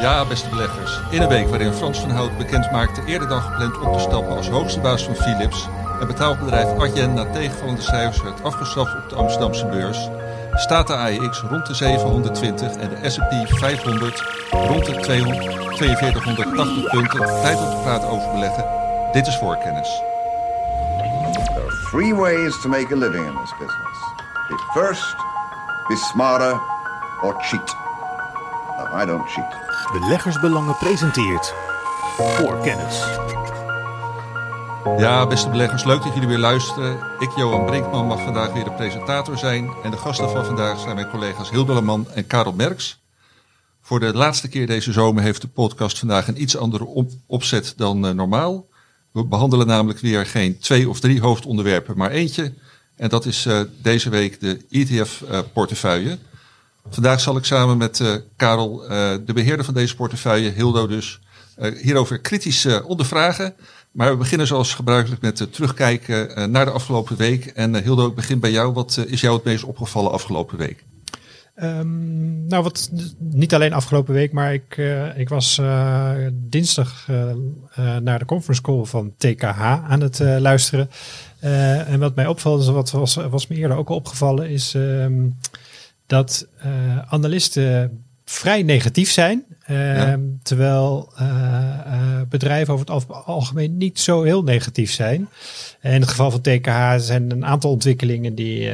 Ja, beste beleggers. In een week waarin Frans van Hout bekend maakte eerder dan gepland op te stappen als hoogste baas van Philips en betaalbedrijf Adyen na tegenvallende cijfers werd afgestraft op de Amsterdamse beurs, staat de AEX rond de 720 en de S&P 500 rond de 4280 punten. Tijd om te praten over beleggen. Dit is voorkennis. There are three ways to make a living in this business. Be first, be smarter, or cheat. No, I don't cheat. Beleggersbelangen presenteert voor kennis. Ja, beste beleggers, leuk dat jullie weer luisteren. Ik, Johan Brinkman, mag vandaag weer de presentator zijn. En de gasten van vandaag zijn mijn collega's Hilde Leman en Karel Merks. Voor de laatste keer deze zomer heeft de podcast vandaag een iets andere op opzet dan uh, normaal. We behandelen namelijk weer geen twee of drie hoofdonderwerpen, maar eentje. En dat is uh, deze week de ETF-portefeuille. Uh, Vandaag zal ik samen met uh, Karel, uh, de beheerder van deze portefeuille, Hildo dus, uh, hierover kritisch ondervragen. Maar we beginnen zoals gebruikelijk met terugkijken naar de afgelopen week. En Hildo, ik begin bij jou. Wat is jou het meest opgevallen afgelopen week? Um, nou, wat niet alleen afgelopen week, maar ik, ik was dinsdag naar de conference call van TKH aan het luisteren. en wat mij opvalt, wat was, was me eerder ook al opgevallen, is um, dat uh, analisten vrij negatief zijn. Uh, ja. Terwijl uh, bedrijven over het algemeen niet zo heel negatief zijn. En in het geval van TKH zijn een aantal ontwikkelingen die,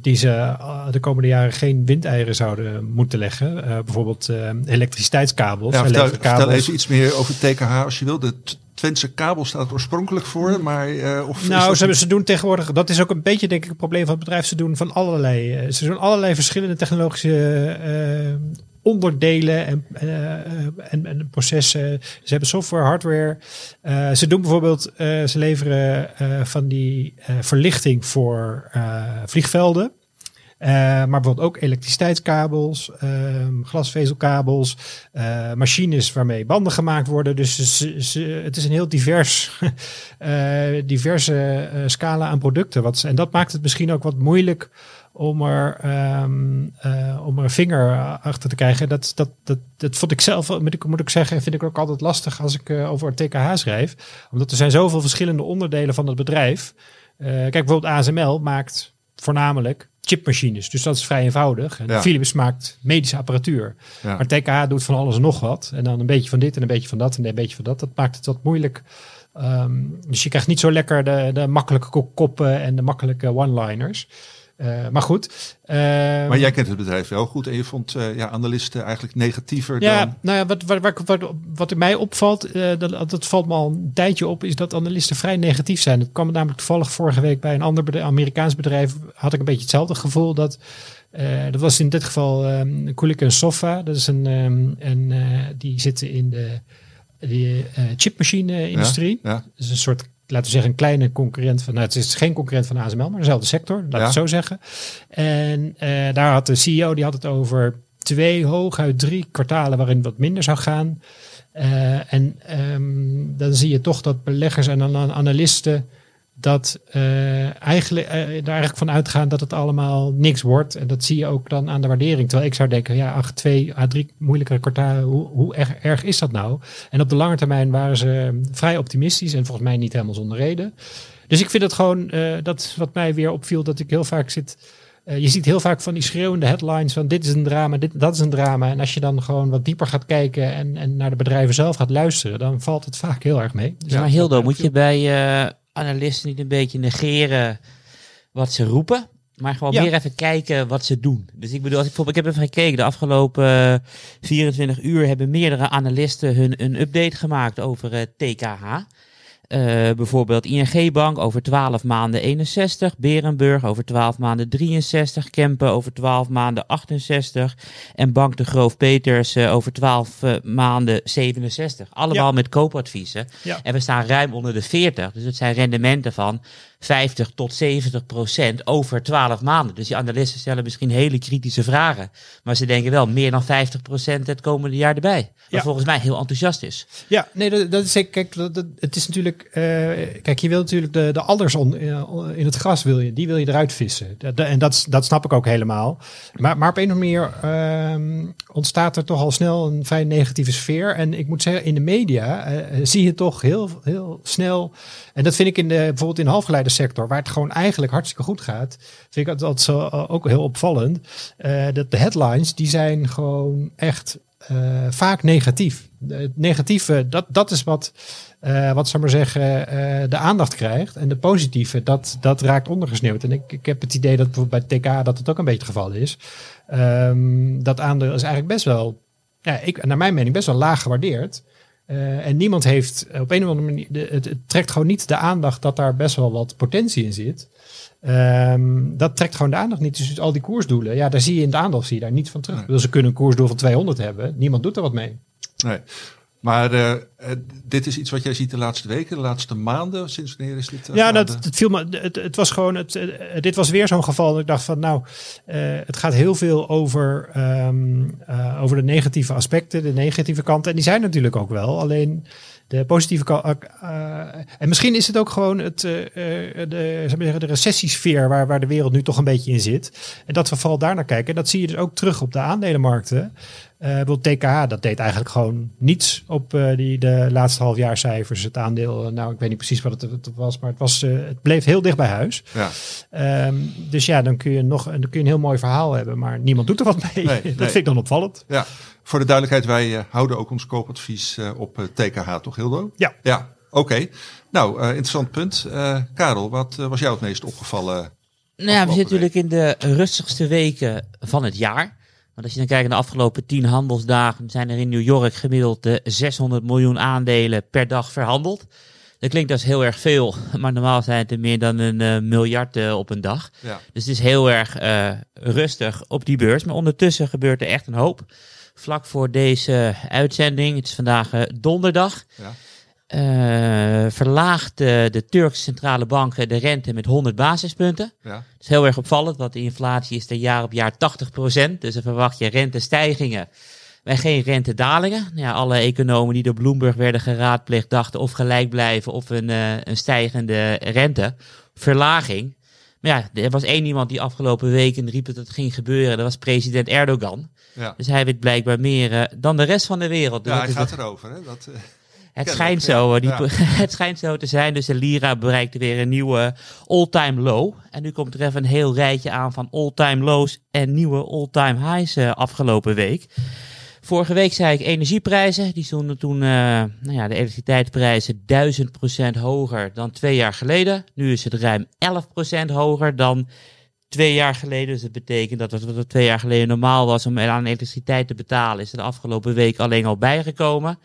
die ze de komende jaren geen windeieren zouden moeten leggen. bijvoorbeeld elektriciteitskabels. Ja, vertel, vertel even iets meer over TKH als je wil. De Twentse kabel staat oorspronkelijk voor, maar uh, of nou, ze, ze doen tegenwoordig. Dat is ook een beetje denk ik het probleem van het bedrijf. Ze doen van allerlei. Uh, ze doen allerlei verschillende technologische uh, onderdelen en, en, en, processen. Ze hebben software, hardware. ze doen bijvoorbeeld. ze leveren van die verlichting voor vliegvelden. Uh, maar bijvoorbeeld ook elektriciteitskabels, uh, glasvezelkabels, uh, machines waarmee banden gemaakt worden. Dus het is een heel divers, diverse scala aan producten. Wat, en dat maakt het misschien ook wat moeilijk om er, um, om er een vinger achter te krijgen. Dat, dat, dat, dat vond ik zelf, moet ik, moet ik zeggen, vind ik ook altijd lastig als ik over TKH schrijf. Omdat er zijn zoveel verschillende onderdelen van het bedrijf. kijk, bijvoorbeeld ASML maakt voornamelijk chipmachines. Dus dat is vrij eenvoudig. En ja. Philips maakt medische apparatuur. Ja. Maar TKH doet van alles en nog wat. En dan een beetje van dit en een beetje van dat en een beetje van dat. Dat maakt het wat moeilijk. Um, dus je krijgt niet zo lekker de, de makkelijke koppen en de makkelijke one-liners. Uh, maar goed. Uh, maar jij kent het bedrijf wel goed en je vond uh, ja, analisten eigenlijk negatiever ja, dan... Nou ja, wat, wat, wat, wat, wat mij opvalt, dat, dat valt me al een tijdje op, is dat analisten vrij negatief zijn. Het kwam namelijk toevallig vorige week bij een ander bedrijf, Amerikaans bedrijf, had ik een beetje hetzelfde gevoel dat... dat was in dit geval um, Kulik Sofa. Dat is een, um, en die zitten in de, de chipmachine-industrie. Ja, ja. Dat is een soort laten we zeggen, een kleine concurrent van, nou, het is geen concurrent van ASML, maar dezelfde sector, laat ja. het zo zeggen. En uh, daar had de CEO, die had het over twee, hooguit drie kwartalen waarin wat minder zou gaan. Uh, en um, dan zie je toch dat beleggers en analisten dat uh, eigenlijk, uh, daar eigenlijk van uitgaan dat het allemaal niks wordt. En dat zie je ook dan aan de waardering. Terwijl ik zou denken, ja, ach, twee à drie moeilijke kwartalen, hoe, hoe erg, erg, is dat nou? En op de lange termijn waren ze vrij optimistisch en volgens mij niet helemaal zonder reden. Dus ik vind het gewoon, uh, dat wat mij weer opviel, dat ik heel vaak zit... je ziet heel vaak van die schreeuwende headlines van dit is een drama, dit, dat is een drama. En als je dan gewoon wat dieper gaat kijken en, en naar de bedrijven zelf gaat luisteren, dan valt het vaak heel erg mee. Dus ja, maar Hildo, moet je bij analisten niet een beetje negeren wat ze roepen. Maar gewoon ja. meer even kijken wat ze doen. Dus ik bedoel, als ik, ik heb even gekeken. De afgelopen uh, 24 uur hebben meerdere analisten hun een update gemaakt over TKH. Uh, bijvoorbeeld ING Bank over 12 maanden 61, Berenburg over 12 maanden 63, Kempen over 12 maanden 68 en Bank de Groof Peters uh, over 12 uh, maanden 67. Allemaal ja. met koopadviezen. Ja. En we staan ruim onder de 40, dus het zijn rendementen van 50 tot 70 procent over 12 maanden. Dus die analisten stellen misschien hele kritische vragen. Maar ze denken wel meer dan 50 procent het komende jaar erbij. Wat ja. volgens mij heel enthousiast is. Ja, nee, dat, dat is kijk, dat, dat, het is natuurlijk eh, kijk, je wil natuurlijk de, de alders on, eh, in het gras wil je, die wil je eruit vissen. En dat, dat snap ik ook helemaal. Maar, maar op een of andere manier ehm, ontstaat er toch al snel een vrij negatieve sfeer. En ik moet zeggen, in de media eh, zie je toch heel, heel snel. En dat vind ik in de, bijvoorbeeld in de halfgeleidersector, waar het gewoon eigenlijk hartstikke goed gaat, vind ik dat, dat zo, eh, ook heel opvallend. eh, dat de headlines, die zijn gewoon echt eh, vaak negatief. Het negatieve, dat, dat is wat, wat zou maar zeggen, de aandacht krijgt. En de positieve, dat, dat raakt ondergesneeuwd. En ik, ik heb het idee dat bijvoorbeeld bij TK dat het ook een beetje het geval is. Ehm, dat aandeel is eigenlijk best wel, ja, ik, naar mijn mening, best wel laag gewaardeerd. Eh, en niemand heeft op een of andere manier, de, het, het trekt gewoon niet de aandacht dat daar best wel wat potentie in zit. Ehm, dat trekt gewoon de aandacht niet. Dus al die koersdoelen, ja, daar zie je in de aandacht zie je daar niet van terug. Nee. Dus ze kunnen een koersdoel van 200 hebben. Niemand doet er wat mee. Nee. Maar eh, eh, dit is iets wat jij ziet de laatste weken, de laatste maanden. Sinds wanneer is dit? eh, Ja, dat, het viel me. Het, het was gewoon. Het, dit was weer zo'n geval. Dat ik dacht van, nou, het gaat heel veel over, ehm, eh, over de negatieve aspecten, de negatieve kanten. En die zijn natuurlijk ook wel. Alleen de positieve kant. en misschien is het ook gewoon het, de, zeggen, de recessiesfeer waar, waar de wereld nu toch een beetje in zit. En dat we vooral daar naar kijken. Dat zie je dus ook terug op de aandelenmarkten. Eh bijvoorbeeld TKH, dat deed eigenlijk gewoon niets op eh, die, de laatste halfjaarcijfers. Het aandeel, eh, nou ik weet niet precies wat het, het was, maar het, was, eh, het bleef heel dicht bij huis. Ja. Ehm, dus ja, dan kun, je nog, dan kun je een heel mooi verhaal hebben, maar niemand doet er wat mee. Nee, dat nee. vind ik dan opvallend. ja, voor de duidelijkheid, wij eh, houden ook ons koopadvies eh, op eh, TKH, toch Hildo? Ja. Ja, oké. Nou, eh, interessant punt. Eh, Karel, wat eh, was jou het meest opgevallen? Nou ja, we zitten natuurlijk in de rustigste weken van het jaar. Want als je dan kijkt naar de afgelopen 10 handelsdagen, zijn er in New York gemiddeld de 600 miljoen aandelen per dag verhandeld. Dat klinkt als heel erg veel, maar normaal zijn het er meer dan een eh, miljard eh, op een dag. Ja. Dus het is heel erg eh, rustig op die beurs. Maar ondertussen gebeurt er echt een hoop. Vlak voor deze uitzending, het is vandaag eh, donderdag, Ja. Eh, verlaagt eh, de Turkse centrale bank de rente met 100 basispunten. Ja. Dat is heel erg opvallend, want de inflatie is er jaar op jaar 80%. Dus dan verwacht je rentestijgingen en geen rentedalingen. Nou Ja, alle economen die door Bloomberg werden geraadpleegd dachten of gelijk blijven of een, eh, een stijgende rente. Verlaging. Maar ja, er was één iemand die afgelopen weken riep dat het ging gebeuren. Dat was president Erdogan. Ja. Dus hij weet blijkbaar meer eh, dan de rest van de wereld. Dus Ja, hij gaat erover. Hè? Dat, het schijnt, zo, eh, die, Ja. het schijnt zo te zijn. Dus de lira bereikte weer een nieuwe all-time low. En nu komt er even een heel rijtje aan van all-time lows en nieuwe all-time highs eh, afgelopen week. Vorige week zei ik energieprijzen. Die stonden toen, eh, nou ja, de elektriciteitsprijzen 1000% hoger dan twee jaar geleden. Nu is het ruim 11% hoger dan twee jaar geleden. Dus dat betekent dat wat er twee jaar geleden normaal was om aan elektriciteit te betalen, is er de afgelopen week alleen al bijgekomen.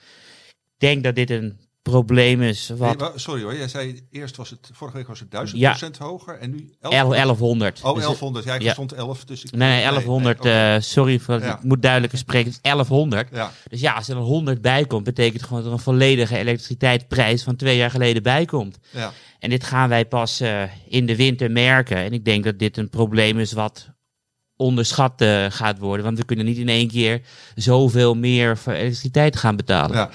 Ik denk dat dit een probleem is wat wa- sorry hoor, jij zei eerst was het, vorige week was het 1000% hoger en nu 1100. 11, 1100. Oh, Dus, 1100. Ja, ik ja. stond 11. Dus ik, Nee, nee, 1100. oké. eh, sorry, voor, Ja. ik moet duidelijker spreken. Het is 1100. ja, Dus ja, als er een 100 bij komt, betekent gewoon dat er een volledige elektriciteitsprijs van twee jaar geleden bij komt. ja. En dit gaan wij pas eh, in de winter merken. En ik denk dat dit een probleem is wat onderschat eh, gaat worden. Want we kunnen niet in één keer zoveel meer voor elektriciteit gaan betalen. ja.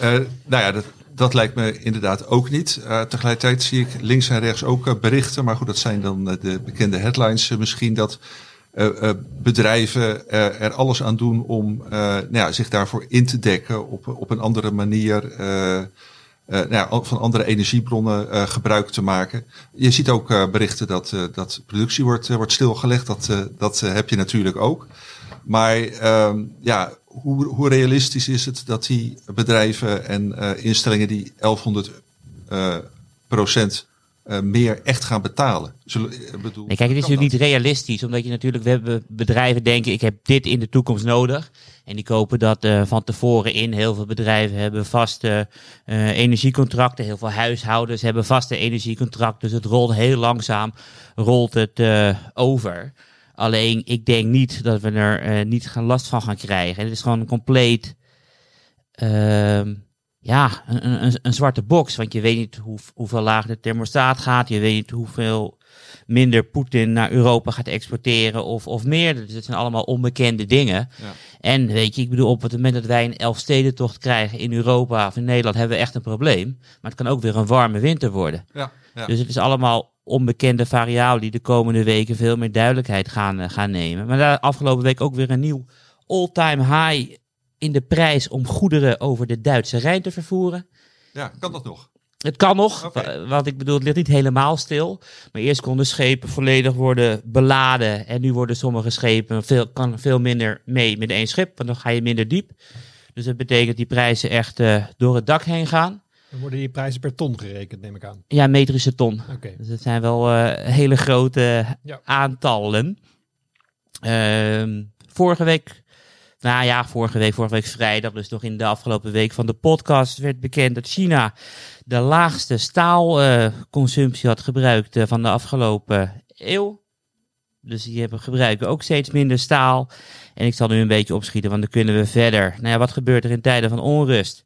Eh, nou ja, dat, dat lijkt me inderdaad ook niet. Eh, tegelijkertijd zie ik links en rechts ook eh, berichten. Maar goed, dat zijn dan de bekende headlines misschien. Dat bedrijven er alles aan doen om nou ja, zich daarvoor in te dekken. Op, op een andere manier. nou ja, van andere energiebronnen gebruik te maken. Je ziet ook berichten dat, dat productie wordt, wordt stilgelegd. Dat, dat heb je natuurlijk ook. Maar ehm, ja, hoe, hoe realistisch is het dat die bedrijven en eh, instellingen die 1100 eh, procent eh, meer echt gaan betalen? Zullen, bedoel, Nee, kijk, het is natuurlijk niet realistisch, omdat je natuurlijk, we hebben bedrijven denken, ik heb dit in de toekomst nodig. En die kopen dat van tevoren in. Heel veel bedrijven hebben vaste energiecontracten. Heel veel huishoudens hebben vaste energiecontracten. Dus het rolt heel langzaam, rolt het over. Alleen, ik denk niet dat we er eh, niet gaan last van gaan krijgen. Het is gewoon een compleet, ehm, ja, een, een, een- zwarte box. Want je weet niet hoe, hoeveel lager de thermostaat gaat. Je weet niet hoeveel minder Poetin naar Europa gaat exporteren of, of meer. Dus het zijn allemaal onbekende dingen. Ja. En weet je, ik bedoel, op het moment dat wij een Elfstedentocht krijgen in Europa of in Nederland, hebben we echt een probleem. Maar het kan ook weer een warme winter worden. Ja, ja. Dus het is allemaal onbekende variabelen die de komende weken veel meer duidelijkheid gaan, eh, gaan nemen. Maar daar afgelopen week ook weer een nieuw all-time high in de prijs om goederen over de Duitse Rijn te vervoeren. ja, kan dat nog? Het kan nog, want ik bedoel, het ligt niet helemaal stil. Maar eerst konden schepen volledig worden beladen. En nu worden sommige schepen veel, kan veel minder mee met één schip, want dan ga je minder diep. Dus dat betekent dat die prijzen echt eh, door het dak heen gaan. Dan worden die prijzen per ton gerekend, neem ik aan. Ja, metrische ton. Oké. Dus het zijn wel eh, hele grote Ja. aantallen. Ehm, vorige week, nou ja, vorige week, vorige week vrijdag, dus nog in de afgelopen week van de podcast, werd bekend dat China de laagste staalconsumptie had gebruikt eh, van de afgelopen eeuw. Dus die hebben gebruiken ook steeds minder staal. En ik zal nu een beetje opschieten, want dan kunnen we verder. Nou ja, wat gebeurt er in tijden van onrust?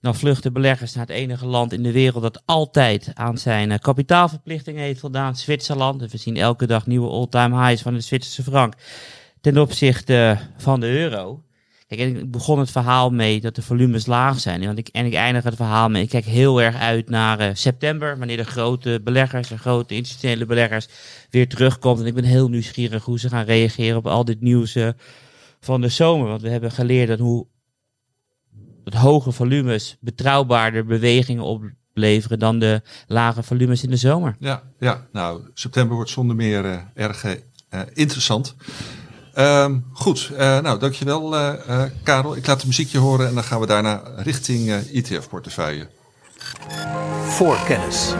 Dan vluchten beleggers naar het enige land in de wereld dat altijd aan zijn eh, kapitaalverplichtingen heeft voldaan, Zwitserland. Dus we zien elke dag nieuwe all-time highs van de Zwitserse frank ten opzichte van de euro. Kijk, en ik begon het verhaal mee dat de volumes laag zijn. Want ik, en ik eindig het verhaal mee. Ik kijk heel erg uit naar eh, september, wanneer de grote beleggers, de grote institutionele beleggers weer terugkomt. En ik ben heel nieuwsgierig hoe ze gaan reageren op al dit nieuws eh, van de zomer. Want we hebben geleerd dat hoe het hoge volumes betrouwbaarder bewegingen opleveren dan de lage volumes in de zomer. Ja, ja, nou, september wordt zonder meer eh, erg eh, eh, interessant. Ehm, goed, eh, nou, dankjewel eh eh Karel. Ik laat het muziekje horen en dan gaan we daarna richting eh, ETF-portefeuille. Voorkennis.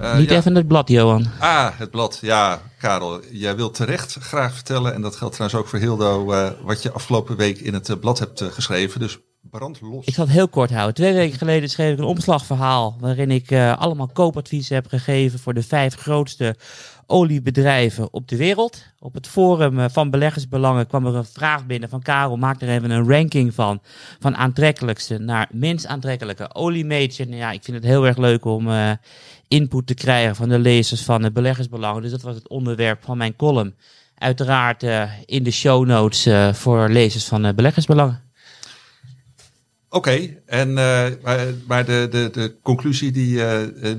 Eh, Niet ja. even het blad, Johan. Ah, het blad. Ja, Karel, jij wilt terecht graag vertellen, en dat geldt trouwens ook voor Hildo, eh, wat je afgelopen week in het eh, blad hebt geschreven. Dus brand los. Ik zal het heel kort houden. Twee weken geleden schreef ik een omslagverhaal waarin ik allemaal koopadviezen heb gegeven voor de vijf grootste oliebedrijven op de wereld. Op het forum eh, van beleggersbelangen kwam er een vraag binnen van Karel, maak er even een ranking van. Van aantrekkelijkste naar minst aantrekkelijke oliemajor. Nou ja, ik vind het heel erg leuk om eh, input te krijgen van de lezers van de beleggersbelangen. Dus dat was het onderwerp van mijn column. Uiteraard eh, in de show notes voor lezers van beleggersbelangen. Oké, en maar, de, de, de conclusie die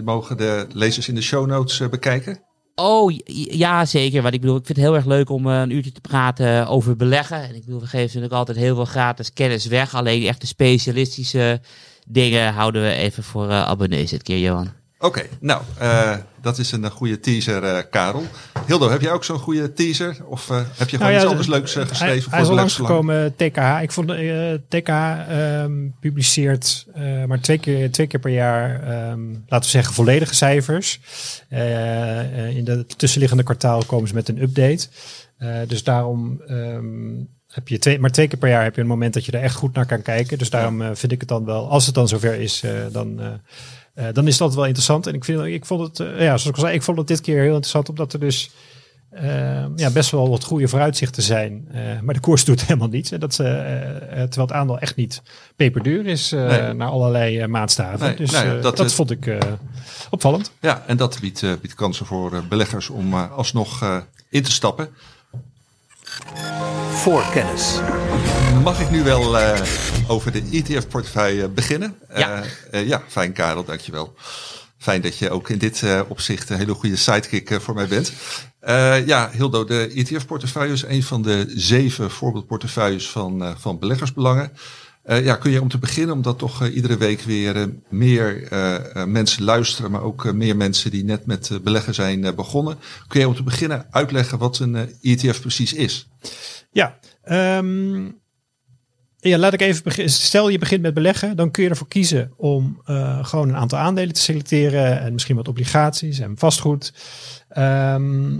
mogen de lezers in de show notes bekijken. Oh, ja, zeker. Want ik bedoel, ik vind het heel erg leuk om eh, een uurtje te praten over beleggen. En ik bedoel, we geven natuurlijk altijd heel veel gratis kennis weg. Alleen echt de specialistische dingen houden we even voor eh, abonnees dit keer, Johan. Oké, nou, eh, dat is een goede teaser, eh, Karel. Hildo, heb jij ook zo'n goede teaser? Of eh, heb je gewoon Nou ja, iets anders leuks geschreven Hij, voor hij is al langsgekomen, TKH. Ik vond TKH ehm, publiceert eh, maar twee keer, twee keer per jaar, ehm, laten we zeggen, volledige cijfers. In de tussenliggende kwartaal komen ze met een update. Eh, dus daarom ehm, heb je twee, maar twee keer per jaar heb je een moment dat je er echt goed naar kan kijken. Dus daarom vind ik het dan wel, als het dan zover is, eh, dan, dan is dat wel interessant. En ik, vind, ik vond het, eh, ja, zoals ik al zei, ik vond het dit keer heel interessant, omdat er dus eh, ja, best wel wat goede vooruitzichten zijn. Eh, maar de koers doet helemaal niets. En dat, ze, eh, eh, terwijl het aandeel echt niet peperduur is eh, Nee. naar allerlei eh, maatstaven. Nee, dus eh, dat, dat, eh, vond ik eh, opvallend. Ja, en dat biedt, eh, biedt kansen voor eh, beleggers om eh, alsnog eh, in te stappen. Voorkennis. Mag ik nu wel eh, over de ETF-portefeuille beginnen? Ja. Eh, eh, ja, fijn Karel, dankjewel. Fijn dat je ook in dit eh, opzicht een hele goede sidekick eh, voor mij bent. Eh, ja, Hildo, de ETF-portefeuille is een van de zeven voorbeeldportefeuilles van, eh, van beleggersbelangen. Eh, ja, kun je om te beginnen, omdat toch eh, iedere week weer eh, meer eh, eh, mensen luisteren, maar ook eh, meer mensen die net met eh, beleggen zijn eh, begonnen. Kun je om te beginnen uitleggen wat een eh, ETF precies is? Ja, ehm, ja, laat ik even beginnen. Stel je begint met beleggen, dan kun je ervoor kiezen om eh, gewoon een aantal aandelen te selecteren en misschien wat obligaties en vastgoed. Ehm,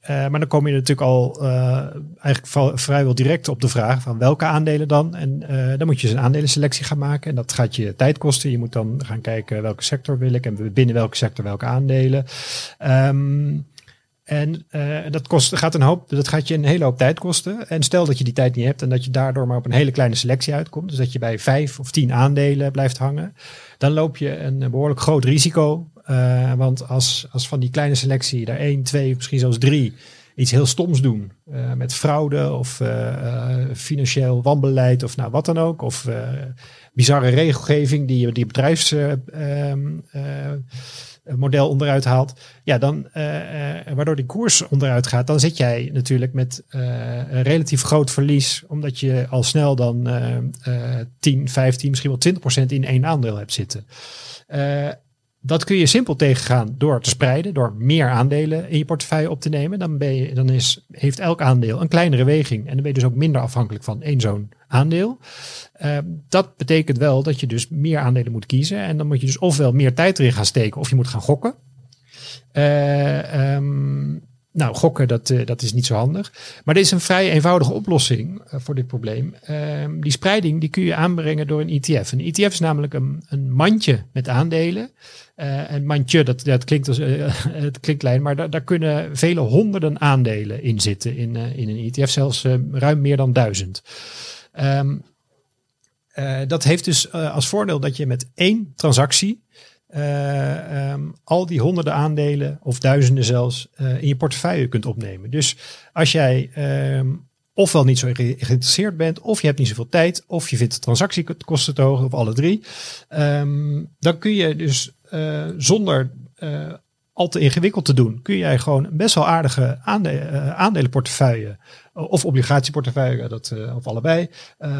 eh, maar dan kom je natuurlijk al eh, eigenlijk vrijwel direct op de vraag van welke aandelen dan. En dan moet je dus een aandelenselectie gaan maken. En dat gaat je tijd kosten. Je moet dan gaan kijken welke sector wil ik en binnen welke sector welke aandelen. Ehm, en eh, dat kost, gaat een hoop, dat gaat je een hele hoop tijd kosten. En stel dat je die tijd niet hebt en dat je daardoor maar op een hele kleine selectie uitkomt. Dus dat je bij vijf of tien aandelen blijft hangen. Dan loop je een behoorlijk groot risico. Eh, want als, als van die kleine selectie er één, twee, misschien zelfs drie iets heel stoms doen. eh, met fraude of financieel wanbeleid of nou wat dan ook. Of bizarre regelgeving die die bedrijfsmodel onderuit haalt. Ja, dan, eh, eh, waardoor die koers onderuit gaat, dan zit jij natuurlijk met eh, een relatief groot verlies. Omdat je al snel dan eh, eh, 10, 15, misschien wel 20 procent in één aandeel hebt zitten. Dat kun je simpel tegengaan door te spreiden, door meer aandelen in je portefeuille op te nemen. Dan, ben je, dan is, heeft elk aandeel een kleinere weging. En dan ben je dus ook minder afhankelijk van één zo'n aandeel. Eh, dat betekent wel dat je dus meer aandelen moet kiezen. En dan moet je dus ofwel meer tijd erin gaan steken of je moet gaan gokken. Eh, ehm, nou, gokken, dat, eh, dat is niet zo handig. Maar er is een vrij eenvoudige oplossing eh, voor dit probleem. Ehm, die spreiding die kun je aanbrengen door een ETF. Een ETF is namelijk een, een mandje met aandelen. Eh, een mandje, dat, dat klinkt als het klinkt klein, maar daar, daar kunnen vele honderden aandelen in zitten in, in een ETF, zelfs ruim meer dan duizend. Ehm, eh, dat heeft dus als voordeel dat je met één transactie eh, ehm, al die honderden aandelen of duizenden zelfs eh, in je portefeuille kunt opnemen. Dus als jij ehm, ofwel niet zo ge- geïnteresseerd bent, of je hebt niet zoveel tijd, of je vindt de transactiekosten te hoog, of alle drie, ehm, dan kun je dus eh, zonder al te ingewikkeld te doen, kun jij gewoon best wel aardige aande eh, aandelenportefeuille of obligatieportefeuille, dat, of allebei,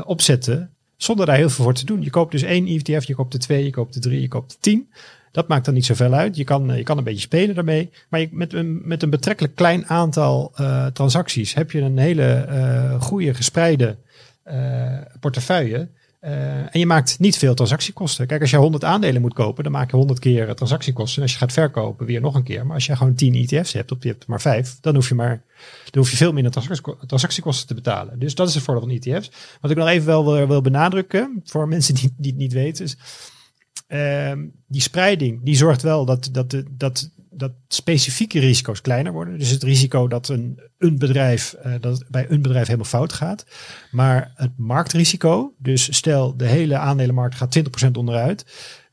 opzetten. Zonder daar heel veel voor te doen. Je koopt dus één ETF, je koopt er twee, je koopt er drie, je koopt er tien. Dat maakt dan niet zoveel uit. Je kan, eh, je kan een beetje spelen daarmee. Maar je, met, een, met een betrekkelijk klein aantal eh, transacties heb je een hele eh goede gespreide eh, portefeuille. Eh, en je maakt niet veel transactiekosten. Kijk, als je 100 aandelen moet kopen, dan maak je 100 keer eh, transactiekosten. En als je gaat verkopen, weer nog een keer. Maar als je gewoon 10 ETF's hebt, of je hebt maar 5, dan hoef je maar dan hoef je veel minder transactieko- transactiekosten te betalen. Dus dat is het voordeel van ETF's. Wat ik nog even wel wil, wil benadrukken, voor mensen die, die het niet weten, is ehm, die spreiding, die zorgt wel dat, dat, dat, dat specifieke risico's kleiner worden. Dus het risico dat een, een bedrijf, eh, dat bij een bedrijf helemaal fout gaat. Maar het marktrisico, dus stel de hele aandelenmarkt gaat 20% onderuit.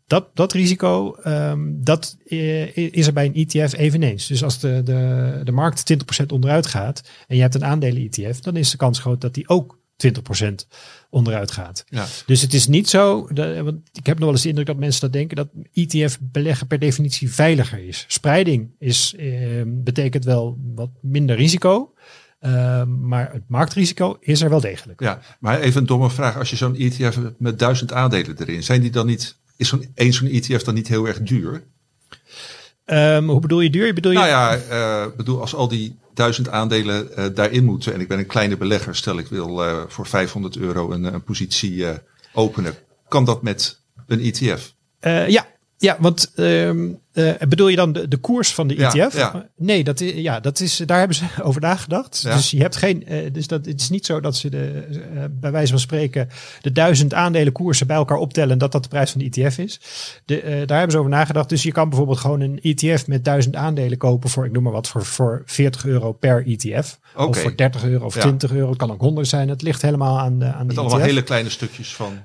Dat, dat risico, ehm, dat eh, is er bij een ETF eveneens. Dus als de, de, de markt 20% onderuit gaat en je hebt een aandelen-ETF, dan is de kans groot dat die ook 20% onderuit gaat. Ja. Dus het is niet zo, dat, want ik heb nog wel eens de indruk dat mensen dat denken, dat ETF beleggen per definitie veiliger is. Spreiding is, eh, betekent wel wat minder risico, eh, maar het marktrisico is er wel degelijk. Ja, maar even een domme vraag. Als je zo'n ETF met duizend aandelen erin, zijn die dan niet, is zo'n één zo'n ETF dan niet heel erg duur? Ehm, hoe bedoel je duur? Bedoel je, Nou ja, eh, bedoel, als al die duizend aandelen eh, daarin moeten en ik ben een kleine belegger, stel ik wil eh, voor 500 euro een, een positie openen, kan dat met een ETF? Ja, ja, want ehm, eh, bedoel je dan de, de koers van de ETF? ja. Nee, dat is, ja, dat is, daar hebben ze over nagedacht. Ja. Dus je hebt geen, eh, dus dat, het is niet zo dat ze de, eh, bij wijze van spreken de duizend aandelen koersen bij elkaar optellen en dat dat de prijs van de ETF is. De, eh, daar hebben ze over nagedacht. Dus je kan bijvoorbeeld gewoon een ETF met duizend aandelen kopen voor, ik noem maar wat, voor, voor 40 euro per ETF. Of voor 30 euro of Ja. 20 euro. Het kan ook 100 zijn. Het ligt helemaal aan de, aan de Met ETF. allemaal hele kleine stukjes van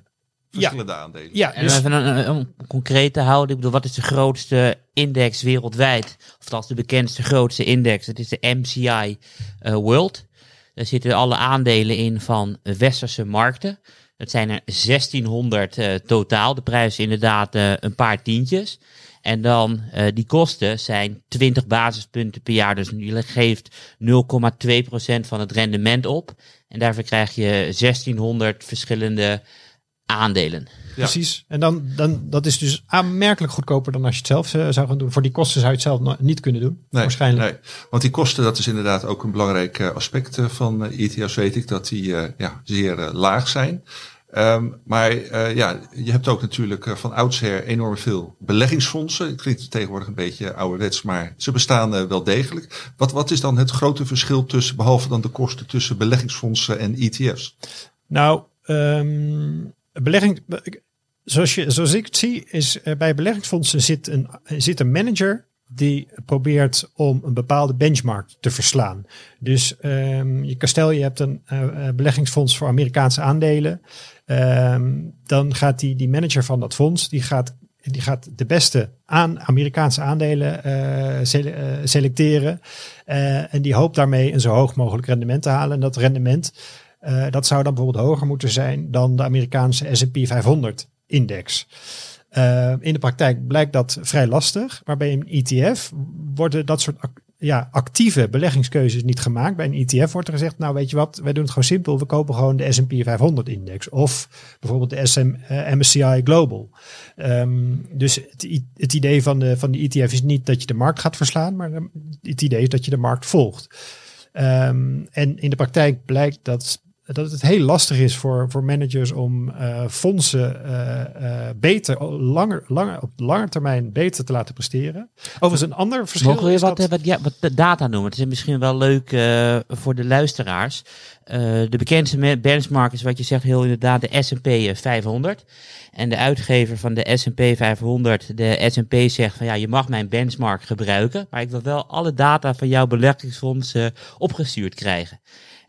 verschillende aandelen. Ja, En dus, even een, een, concreet te houden. Ik bedoel, wat is de grootste index wereldwijd? Of dat is de bekendste grootste index. Dat is de MCI eh, World. Daar zitten alle aandelen in van westerse markten. Dat zijn er 1600 eh, totaal. De prijs is inderdaad eh, een paar tientjes. En dan eh, die kosten zijn 20 basispunten per jaar. Dus je geeft 0,2% van het rendement op. En daarvoor krijg je 1600 verschillende aandelen. Precies. En dan, dan, dat is dus aanmerkelijk goedkoper dan als je het zelf eh, zou gaan doen. Voor die kosten zou je het zelf no- niet kunnen doen. Nee, waarschijnlijk. Nee, want die kosten, dat is inderdaad ook een belangrijk eh, aspect eh, van ETF's, weet ik, dat die ja, zeer laag zijn. Ehm, maar eh, ja, je hebt ook natuurlijk van oudsher enorm veel beleggingsfondsen. Het klinkt tegenwoordig een beetje ouderwets, maar ze bestaan wel degelijk. Wat, wat is dan het grote verschil tussen, behalve dan de kosten tussen beleggingsfondsen en E ETF's? Nou, ehm, belegging, zoals, je, ik het zie, is eh, bij beleggingsfondsen zit een, zit een manager die probeert om een bepaalde benchmark te verslaan. Dus ehm, je stel je hebt een eh, eh, beleggingsfonds voor Amerikaanse aandelen. Ehm, dan gaat die, die manager van dat fonds, die gaat die gaat de beste aan Amerikaanse aandelen sele selecteren. En die hoopt daarmee een zo hoog mogelijk rendement te halen. En dat rendement, dat zou dan bijvoorbeeld hoger moeten zijn dan de Amerikaanse S&P 500 index. in de praktijk blijkt dat vrij lastig. Maar bij een ETF worden dat soort ja, actieve beleggingskeuzes niet gemaakt. Bij een ETF wordt er gezegd, nou weet je wat, wij doen het gewoon simpel. We kopen gewoon de S&P 500 index of bijvoorbeeld de SM, uh, MSCI Global. Um, dus het, het, idee van de, van de ETF is niet dat je de markt gaat verslaan, maar het idee is dat je de markt volgt. Um, en in de praktijk blijkt dat dat het heel lastig is voor, voor managers om uh, fondsen uh, uh, beter, langer, langer, op lange termijn beter te laten presteren. Overigens een ander verschil. Mogen we wat, wat, ja, wat data noemen? Het is misschien wel leuk voor de luisteraars. de bekendste benchmark is wat je zegt heel inderdaad de S&P 500. En de uitgever van de S&P 500, de S&P zegt van ja, je mag mijn benchmark gebruiken, maar ik wil wel alle data van jouw beleggingsfonds opgestuurd krijgen.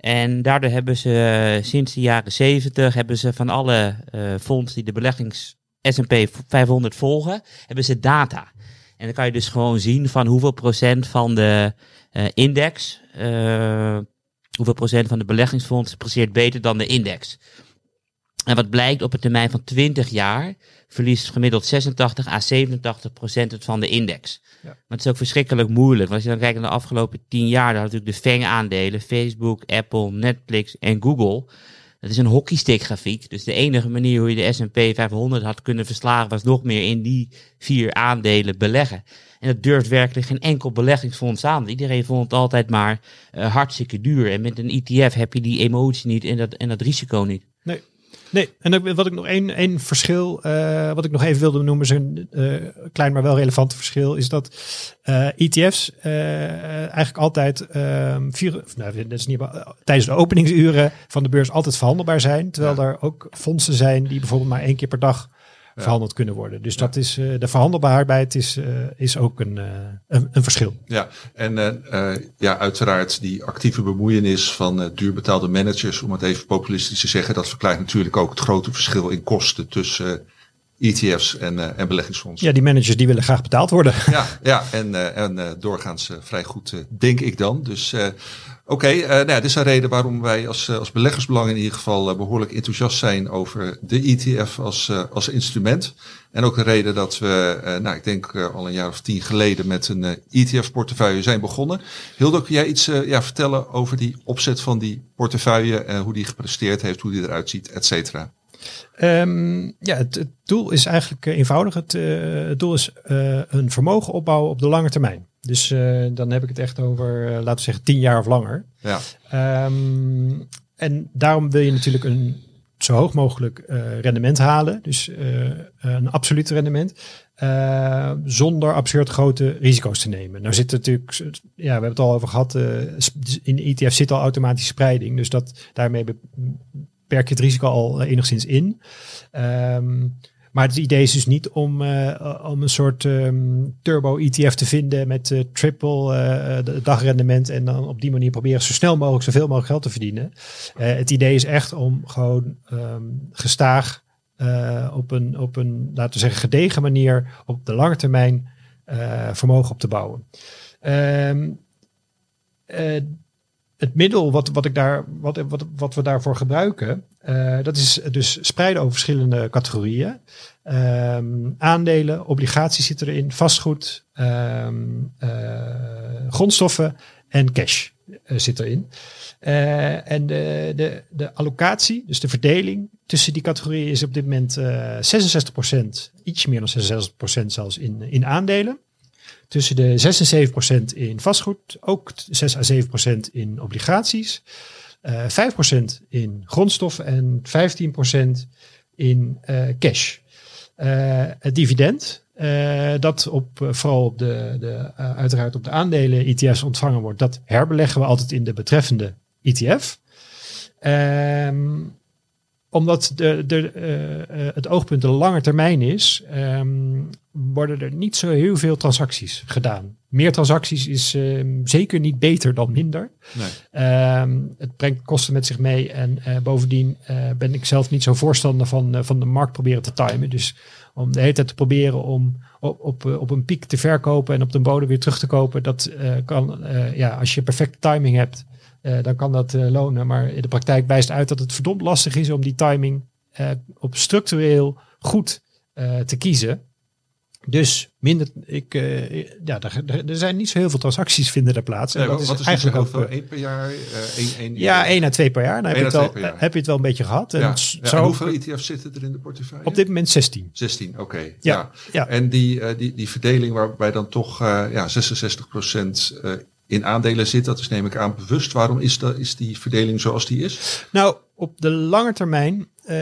En daardoor hebben ze eh, sinds de jaren 70 hebben ze van alle uh, fondsen die de beleggings S&P 500 volgen, hebben ze data. En dan kan je dus gewoon zien van hoeveel procent van de uh, index, hoeveel procent van de beleggingsfondsen presteert beter dan de index. En wat blijkt op een termijn van 20 jaar verliest gemiddeld 86 à 87 procent van de index. Ja. Maar het is ook verschrikkelijk moeilijk. Want als je dan kijkt naar de afgelopen 10 jaar, dan had natuurlijk de FANG-aandelen, Facebook, Apple, Netflix en Google. Dat is een hockeystick grafiek. Dus de enige manier hoe je de S&P 500 had kunnen verslagen was nog meer in die vier aandelen beleggen. En dat durft werkelijk geen enkel beleggingsfonds aan. Iedereen vond het altijd maar uh, hartstikke duur. En met een ETF heb je die emotie niet en dat, en dat risico niet. Nee, Nee, en wat ik nog één, één verschil, uh, wat ik nog even wilde noemen, is een uh, klein maar wel relevant verschil, is dat uh, ETF's eigenlijk altijd ehm, vier, nou, dat is niet, tijdens de openingsuren van de beurs altijd verhandelbaar zijn, terwijl er ook fondsen zijn die bijvoorbeeld maar één keer per dag verhandeld kunnen worden. Dus dat is uh, de verhandelbaarheid is, uh, is ook een, uh, een, een, verschil. Ja, en ja, uiteraard die actieve bemoeienis van duurbetaalde managers, om het even populistisch te zeggen, dat verklaart natuurlijk ook het grote verschil in kosten tussen ETF's en, en beleggingsfondsen. Ja, die managers die willen graag betaald worden. Ja, ja en, en doorgaans vrij goed, denk ik dan. Dus Oké, okay, uh, nou ja, dit is een reden waarom wij als, uh, als beleggersbelang in ieder geval uh, behoorlijk enthousiast zijn over de ETF als, als instrument. En ook een reden dat we, nou ik denk al een jaar of tien geleden met een ETF-portefeuille zijn begonnen. Hilde, kun jij iets ja, vertellen over die opzet van die portefeuille, hoe die gepresteerd heeft, hoe die eruit ziet, et cetera? Um, ja, het, het, doel is eigenlijk eenvoudig. Het, het doel is een vermogen opbouwen op de lange termijn. Dus uh, dan heb ik het echt over, laten we zeggen, tien jaar of langer. Ja. Um, en daarom wil je natuurlijk een zo hoog mogelijk rendement halen. Dus een absoluut rendement. zonder absurd grote risico's te nemen. Nou zit natuurlijk, ja, we hebben het al over gehad. in de ETF zit al automatische spreiding. Dus dat, daarmee beperk je het risico al enigszins in. Um, maar het idee is dus niet om, uh, om een soort um, turbo-ETF te vinden met uh, triple uh, dagrendement en dan op die manier proberen zo snel mogelijk zoveel mogelijk geld te verdienen. het idee is echt om gewoon um, gestaag op, een, op een, laten we zeggen, gedegen manier op de lange termijn vermogen op te bouwen. Het middel wat, wat, ik daar, wat, wat, wat we daarvoor gebruiken, uh, dat is dus spreiden over verschillende categorieën. Um, aandelen, obligaties zitten erin, vastgoed, um, uh, grondstoffen en cash uh, zit erin. en de, de, de allocatie, dus de verdeling tussen die categorieën is op dit moment 66%, iets meer dan 66% zelfs in, in aandelen tussen de 6 en 7 procent in vastgoed, ook 6 à 7 procent in obligaties, uh, 5 procent in grondstoffen en 15 procent in uh, cash. Uh, het dividend, uh, dat op, vooral op de, de uiteraard op de aandelen ETF's ontvangen wordt, dat herbeleggen we altijd in de betreffende ETF. Um, omdat de, de, eh, eh, het oogpunt de lange termijn is, ehm, worden er niet zo heel veel transacties gedaan. Meer transacties is ehm, zeker niet beter dan minder. Nee. Ehm, het brengt kosten met zich mee. En eh, bovendien ben ik zelf niet zo voorstander van, van de markt proberen te timen. Dus om de hele tijd te proberen om op, op, op een piek te verkopen en op de bodem weer terug te kopen. Dat kan, ja, als je perfecte timing hebt, dan kan dat eh, lonen. Maar in de praktijk wijst uit dat het verdomd lastig is om die timing eh, op structureel goed eh, te kiezen. Dus minder, ik, eh, ja, er, er- zijn niet zo heel veel transacties vinden er plaats. En dat is is eigenlijk ook, eh, Eén per jaar? eh, één, één, ja, één à twee per jaar. Dan heb, Eén je het wel, heb je het wel een beetje gehad. En Ja. en hoeveel ETF's zitten er in de portefeuille? op dit moment 16. 16, oké. Ja. Ja, ja. En die, eh, die, die verdeling waarbij dan toch eh ja, 66% eh, in aandelen zit, dat is neem ik aan bewust. Waarom is, dat, is die verdeling zoals die is? Nou, op de lange termijn. eh,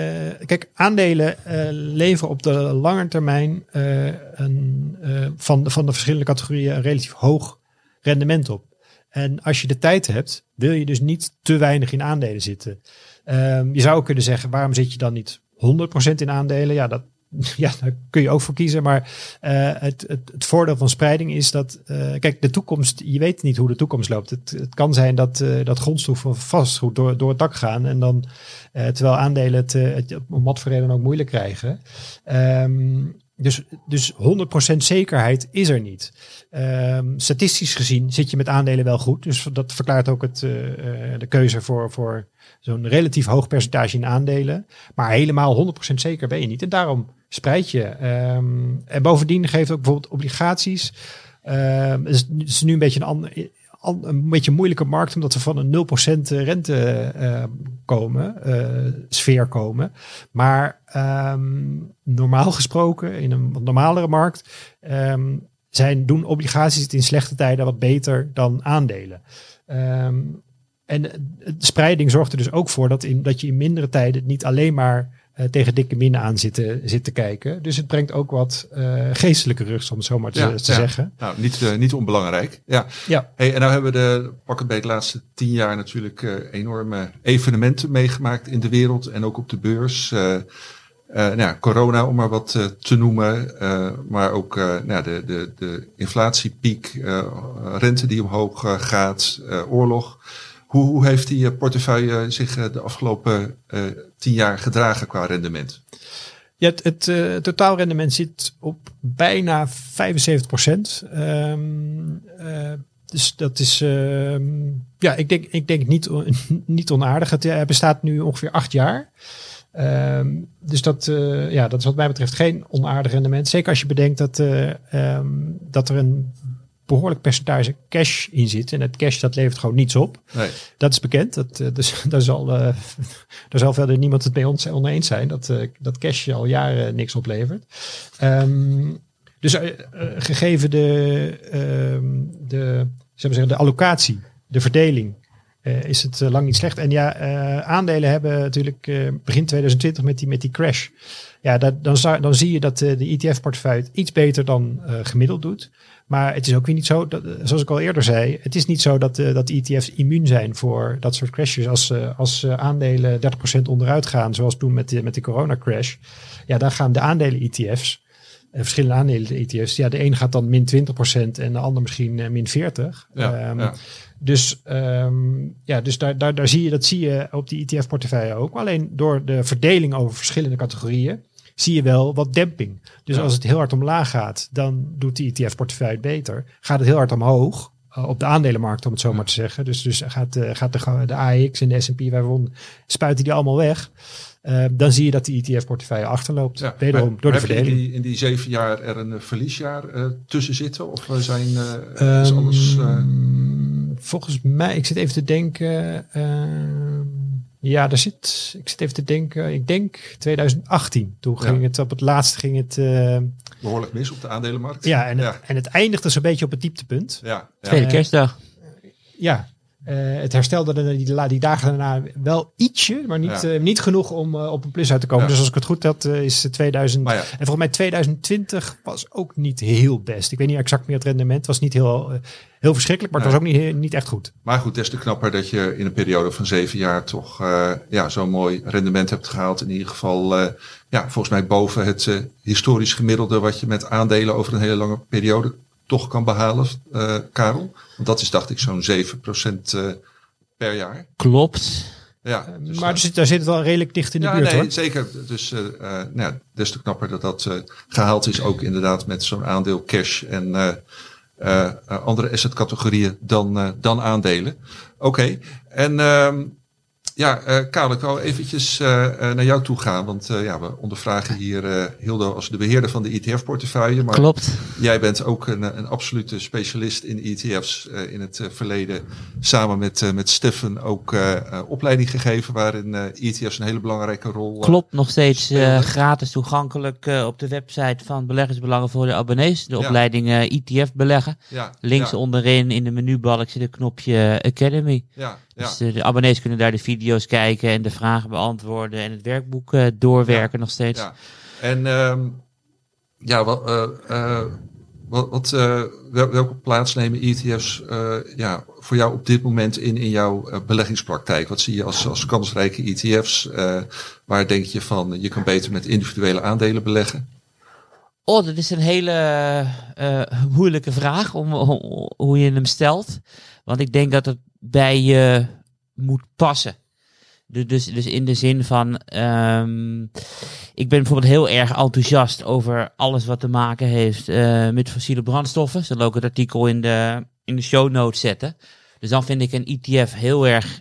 kijk, aandelen eh, leveren op de lange termijn eh, een, van, van de verschillende categorieën een relatief hoog rendement op. En als je de tijd hebt, wil je dus niet te weinig in aandelen zitten. Ehm, je zou kunnen zeggen, waarom zit je dan niet 100% in aandelen? Ja, dat, ja, daar kun je ook voor kiezen. Maar eh, het, het, het voordeel van spreiding is dat, eh, kijk, de toekomst, je weet niet hoe de toekomst loopt. Het, het kan zijn dat, eh, dat grondstoffen of vastgoed door, door het dak gaan. En dan, terwijl aandelen het, het om wat voor reden ook moeilijk krijgen. Ehm, dus, dus 100% zekerheid is er niet. Ehm, statistisch gezien zit je met aandelen wel goed. Dus dat verklaart ook het, de keuze voor, voor zo'n relatief hoog percentage in aandelen. Maar helemaal 100% zeker ben je niet. En daarom spreid je. Ehm, en bovendien geeft ook bijvoorbeeld obligaties. Ehm, het, is, nu een beetje een, ander, an- een beetje moeilijke markt, omdat we van een 0% rente eh, komen, eh, sfeer komen. Maar ehm, normaal gesproken, in een wat normalere markt, ehm, zijn, doen obligaties het in slechte tijden wat beter dan aandelen. Ehm, en de spreiding zorgt er dus ook voor dat, in, dat je in mindere tijden niet alleen maar eh, tegen dikke minnen aan zit te, kijken. Dus het brengt ook wat eh, geestelijke rust, om het zo maar te, Ja, te ja. zeggen. Nou, niet, eh, niet onbelangrijk. Ja. Ja. Hey, en nou hebben we de, pak het bij de laatste tien jaar natuurlijk eh, enorme evenementen meegemaakt in de wereld en ook op de beurs. Eh, eh, nou ja, corona om maar wat eh, te noemen, eh, maar ook eh, nou, de, de, de inflatiepiek, eh, rente die omhoog eh, gaat, eh, oorlog. Hoe, hoe heeft die eh, portefeuille zich eh, de afgelopen eh, tien jaar gedragen qua rendement? Ja, het, het eh, totaalrendement zit op bijna 75 procent. dus dat is, ehm, ja, ik denk, ik denk niet, niet onaardig. Het eh, bestaat nu ongeveer acht jaar. Ehm, dus dat, eh, ja, dat is wat mij betreft geen onaardig rendement. Zeker als je bedenkt dat, eh, ehm, dat er een behoorlijk percentage cash in zit. En het cash dat levert gewoon niets op. Nee. Dat is bekend. Dat, eh, dus, daar, zal, eh, daar zal verder niemand het mee ons oneens zijn. Dat, eh, dat cash al jaren niks oplevert. Ehm, dus gegeven de, ehm, de, zullen we zeggen, de allocatie, de verdeling, eh, is het eh, lang niet slecht. En ja, eh, aandelen hebben natuurlijk begin 2020 met die, met die crash. Ja, dat, dan, dan zie je dat de ETF-portefeuille iets beter dan gemiddeld doet. Maar het is ook weer niet zo, dat, zoals ik al eerder zei, het is niet zo dat, dat ETF's immuun zijn voor dat soort crashes. Als, als aandelen 30% onderuit gaan, zoals toen met de, met de corona-crash, ja, dan gaan de aandelen-ETF's, eh, verschillende aandelen-ETF's, ja, de een gaat dan min 20% en de ander misschien eh, min 40%. Ja, Ehm, ja. Dus, ehm, ja, dus daar, daar, daar zie je, dat zie je op die ETF-portefeuille ook. Alleen door de verdeling over verschillende categorieën zie je wel wat demping. Dus Ja. als het heel hard omlaag gaat, dan doet die ETF-portefeuille het beter. Gaat het heel hard omhoog, op de aandelenmarkt om het zo maar te zeggen. Dus, dus gaat, eh, gaat de, de AX en de S&P 500, spuiten die allemaal weg. Eh, dan zie je dat die ETF-portefeuille achterloopt. Ja, Wederom maar door de heb je verdeling. In die, in die zeven jaar er een eh, verliesjaar eh, tussen zitten? Of eh, zijn eh, is alles... eh, Ehm, volgens mij, ik zit even te denken. Ja, daar zit. Ik zit even te denken. Ik denk 2018. Toen Ja. ging het op het laatst ging het. eh, behoorlijk mis op de aandelenmarkt. ja, en, ja, Het, en het eindigde zo'n beetje op het dieptepunt. ja, ja. Tweede Eh, kerstdag. Ja. Eh, het herstelde er die, die dagen daarna wel ietsje, maar niet, Ja. eh, niet genoeg om eh, op een plus uit te komen. Ja. Dus als ik het goed had, is 2000. Maar ja, En volgens mij 2020 was ook niet heel best. Ik weet niet exact meer het rendement. Het was niet heel, heel verschrikkelijk, maar het was ook niet, niet echt goed. maar goed, des te knapper dat je in een periode van zeven jaar toch ja, zo'n mooi rendement hebt gehaald. In ieder geval, ja, volgens mij boven het historisch gemiddelde wat je met aandelen over een hele lange periode toch kan behalen, eh, Karel. Want dat is, dacht ik, zo'n 7% eh per jaar. Klopt. Ja, Eh, dus maar er zit, daar zit het wel redelijk dicht in de ja, buurt nee, hoor. zeker. Dus eh, eh, nou ja, des te knapper dat dat eh, gehaald is. Ook inderdaad met zo'n aandeel cash en eh, eh, eh, andere assetcategorieën dan, eh, dan aandelen. Oké, en ehm, ja, eh Karel, ik wou eventjes eh, eh, naar jou toe gaan. Want ja, we ondervragen hier Hildo als de beheerder van de ETF-portefeuille. Maar Klopt. Jij bent ook een, een absolute specialist in ETF's eh, in het verleden. Samen met, met Steffen ook opleiding gegeven waarin ETF's een hele belangrijke rol Klopt, nog steeds gratis toegankelijk op de website van Beleggersbelangen voor de abonnees. De Ja. opleiding ETF beleggen. Ja, Links ja, onderin in de menubalk zit een knopje Academy. Ja, Dus de, de abonnees kunnen daar de video's kijken en de vragen beantwoorden en het werkboek eh, doorwerken nog steeds. ja. En ehm, ja, wat, eh, eh, wat, wat, eh, wel- welke plaats nemen ETF's eh, ja, voor jou op dit moment in, in jouw eh, beleggingspraktijk? Wat zie je als, als kansrijke ETF's? Eh, waar denk je van, je kan beter met individuele aandelen beleggen? Oh, dat is een hele eh, moeilijke vraag om, om- hoe je hem stelt. Want ik denk dat het bij je moet passen. Du- Dus, dus in de zin van, ehm, ik ben bijvoorbeeld heel erg enthousiast over alles wat te maken heeft eh, met fossiele brandstoffen. Zal ook het artikel in de, in de show notes zetten. Dus dan vind ik een ETF heel erg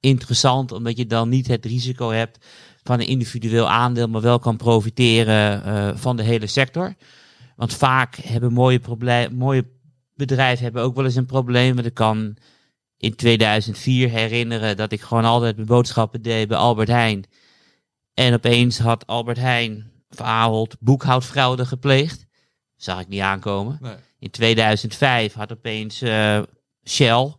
interessant, omdat je dan niet het risico hebt van een individueel aandeel, maar wel kan profiteren eh, van de hele sector. Want vaak hebben mooie, mooie bedrijven hebben ook wel eens een probleem. Want ik kan in 2004 herinneren dat ik gewoon altijd mijn boodschappen deed bij Albert Heijn. En opeens had Albert Heijn of Ahold boekhoudfraude gepleegd. Zag ik niet aankomen. Nee. In 2005 had opeens eh, Shell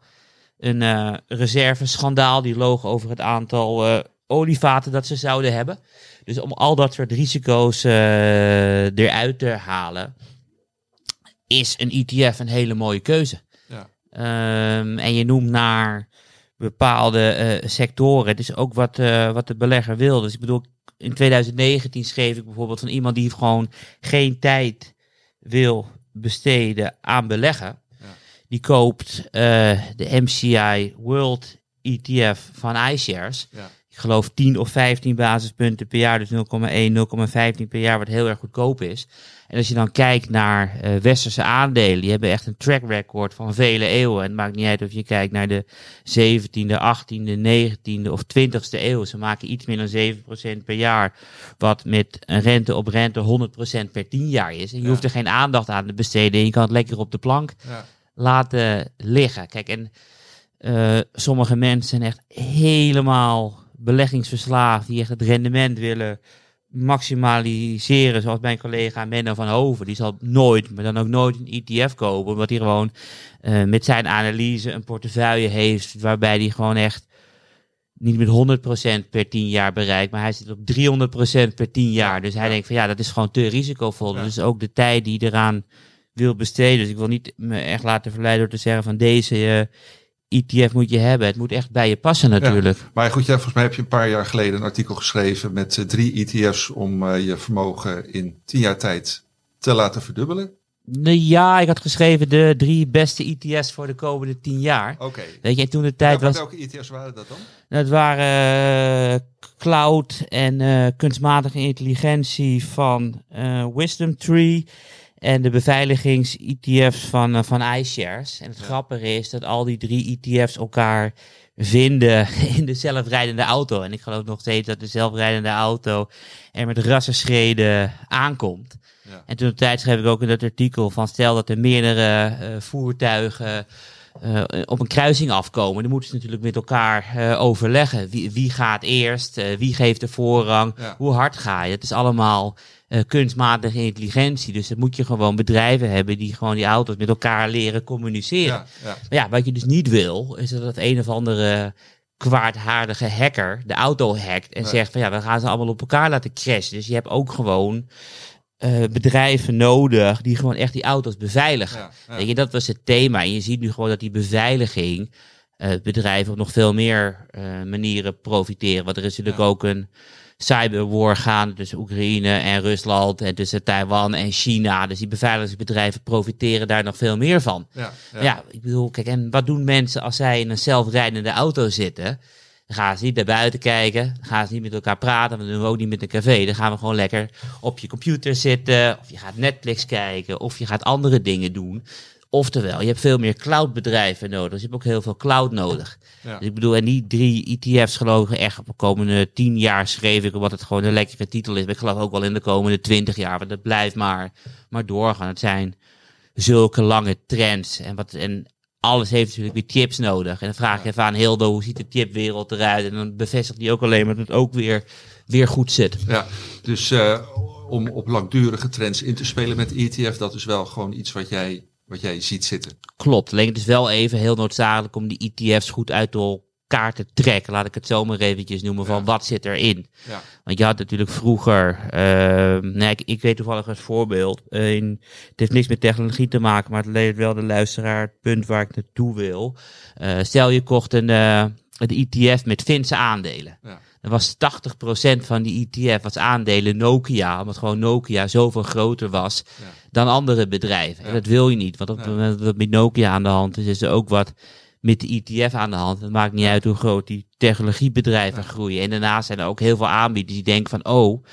een eh reserveschandaal. Die loog over het aantal eh, olievaten dat ze zouden hebben. Dus om al dat soort risico's eruit te halen, is een ETF een hele mooie keuze. Ehm, en je noemt naar bepaalde eh, sectoren. Het is ook wat, eh, wat de belegger wil. Dus ik bedoel, in 2019 schreef ik bijvoorbeeld van iemand die gewoon geen tijd wil besteden aan beleggen. Ja. Die koopt eh, de MCI World ETF van iShares. Ja. Geloof 10 of 15 basispunten per jaar, dus 0,1, 0,15 per jaar, wat heel erg goedkoop is. En als je dan kijkt naar eh, westerse aandelen, die hebben echt een track record van vele eeuwen. En het maakt niet uit of je kijkt naar de 17e, 18e, 19e of 20e eeuw. Ze maken iets meer dan 7% per jaar, wat met een rente op rente 100% per 10 jaar is. En je Ja. hoeft er geen aandacht aan te besteden en je kan het lekker op de plank Ja. laten liggen. Kijk, en eh, sommige mensen zijn echt helemaal beleggingsverslaafd, die echt het rendement willen maximaliseren, zoals mijn collega Menno van Hoven. Die zal nooit, maar dan ook nooit een ETF kopen, omdat hij gewoon eh, met zijn analyse een portefeuille heeft waarbij hij gewoon echt niet met 100% per 10 jaar bereikt, maar hij zit op 300% per 10 jaar. Dus hij ja. denkt van ja, dat is gewoon te risicovol. Ja. Dus ook de tijd die eraan wil besteden. Dus ik wil niet me echt laten verleiden door te zeggen van deze eh, ETF moet je hebben. Het moet echt bij je passen natuurlijk. Maar goed, ja, volgens mij heb je een paar jaar geleden een artikel geschreven met eh, drie ETF's om eh, je vermogen in tien jaar tijd te laten verdubbelen. Ja, ik had geschreven de drie beste ETF's voor de komende 10 jaar. Oké. Weet je, en toen de tijd was... welke ETF's waren dat dan? Dat waren eh, cloud en kunstmatige intelligentie van Wisdom Tree. En de beveiligings-ETF's van, eh, van iShares. En het Ja. grappige is dat al die drie ETF's elkaar vinden in de zelfrijdende auto. En ik geloof nog steeds dat de zelfrijdende auto er met rassenschreden aankomt. Ja. En toen de tijd schreef ik ook in dat artikel van stel dat er meerdere eh, voertuigen eh, op een kruising afkomen. Dan moeten ze natuurlijk met elkaar overleggen. Wie, wie gaat eerst? Wie geeft de voorrang? Ja. Hoe hard ga je? Het is allemaal kunstmatige intelligentie. Dus dan moet je gewoon bedrijven hebben die gewoon die auto's met elkaar leren communiceren. Ja, ja. Maar ja, wat je dus niet wil, is dat het een of andere kwaadaardige hacker de auto hackt en Nee. zegt van ja, we gaan ze allemaal op elkaar laten crashen. Dus je hebt ook gewoon eh, bedrijven nodig die gewoon echt die auto's beveiligen. Ja, ja. Weet je, dat was het thema. En je ziet nu gewoon dat die beveiliging eh, bedrijven op nog veel meer eh, manieren profiteren. Want er is natuurlijk ook een cyberwar gaande tussen Oekraïne en Rusland en tussen Taiwan en China. Dus die beveiligingsbedrijven profiteren daar nog veel meer van. Ja, ja. Ja. ik bedoel, kijk, en wat doen mensen als zij in een zelfrijdende auto zitten? Dan gaan ze niet naar buiten kijken, dan gaan ze niet met elkaar praten, dat doen we ook niet met een café. Dan gaan we gewoon lekker op je computer zitten, of je gaat Netflix kijken, of je gaat andere dingen doen. Oftewel, je hebt veel meer cloudbedrijven nodig, dus je hebt ook heel veel cloud nodig. Ja. Dus ik bedoel, en die drie ETF's geloof ik echt op de komende tien jaar schreef ik, wat het gewoon een lekkere titel is. Maar ik geloof ook wel in de komende twintig jaar, want het blijft maar, maar doorgaan. Het zijn zulke lange trends. En, wat, en alles heeft natuurlijk weer chips nodig. En dan vraag je even aan Hildo, hoe ziet de chipwereld eruit? En dan bevestigt hij ook alleen maar dat het ook weer, weer goed zit. Ja, dus eh, om op langdurige trends in te spelen met ETF, dat is wel gewoon iets wat jij, wat jij ziet zitten. Klopt. Alleen het is wel even heel noodzakelijk om die ETF's goed uit elkaar te trekken. Laat ik het zo maar eventjes noemen van Ja. wat zit erin. Ja, Want je had natuurlijk vroeger, ehm nee, ik, ik weet toevallig als voorbeeld, in, het heeft niks met technologie te maken, maar het levert wel de luisteraar het punt waar ik naartoe wil. Eh, stel je kocht een, eh een ETF met Finse aandelen. ja, Dan was 80% van die ETF was aandelen Nokia, omdat gewoon Nokia zoveel groter was Ja. dan andere bedrijven. En dat wil je niet, want op het moment dat met Nokia aan de hand is, is er ook wat met de ETF aan de hand. Het maakt niet uit hoe groot die technologiebedrijven groeien. En daarnaast zijn er ook heel veel aanbieders die denken van, oh,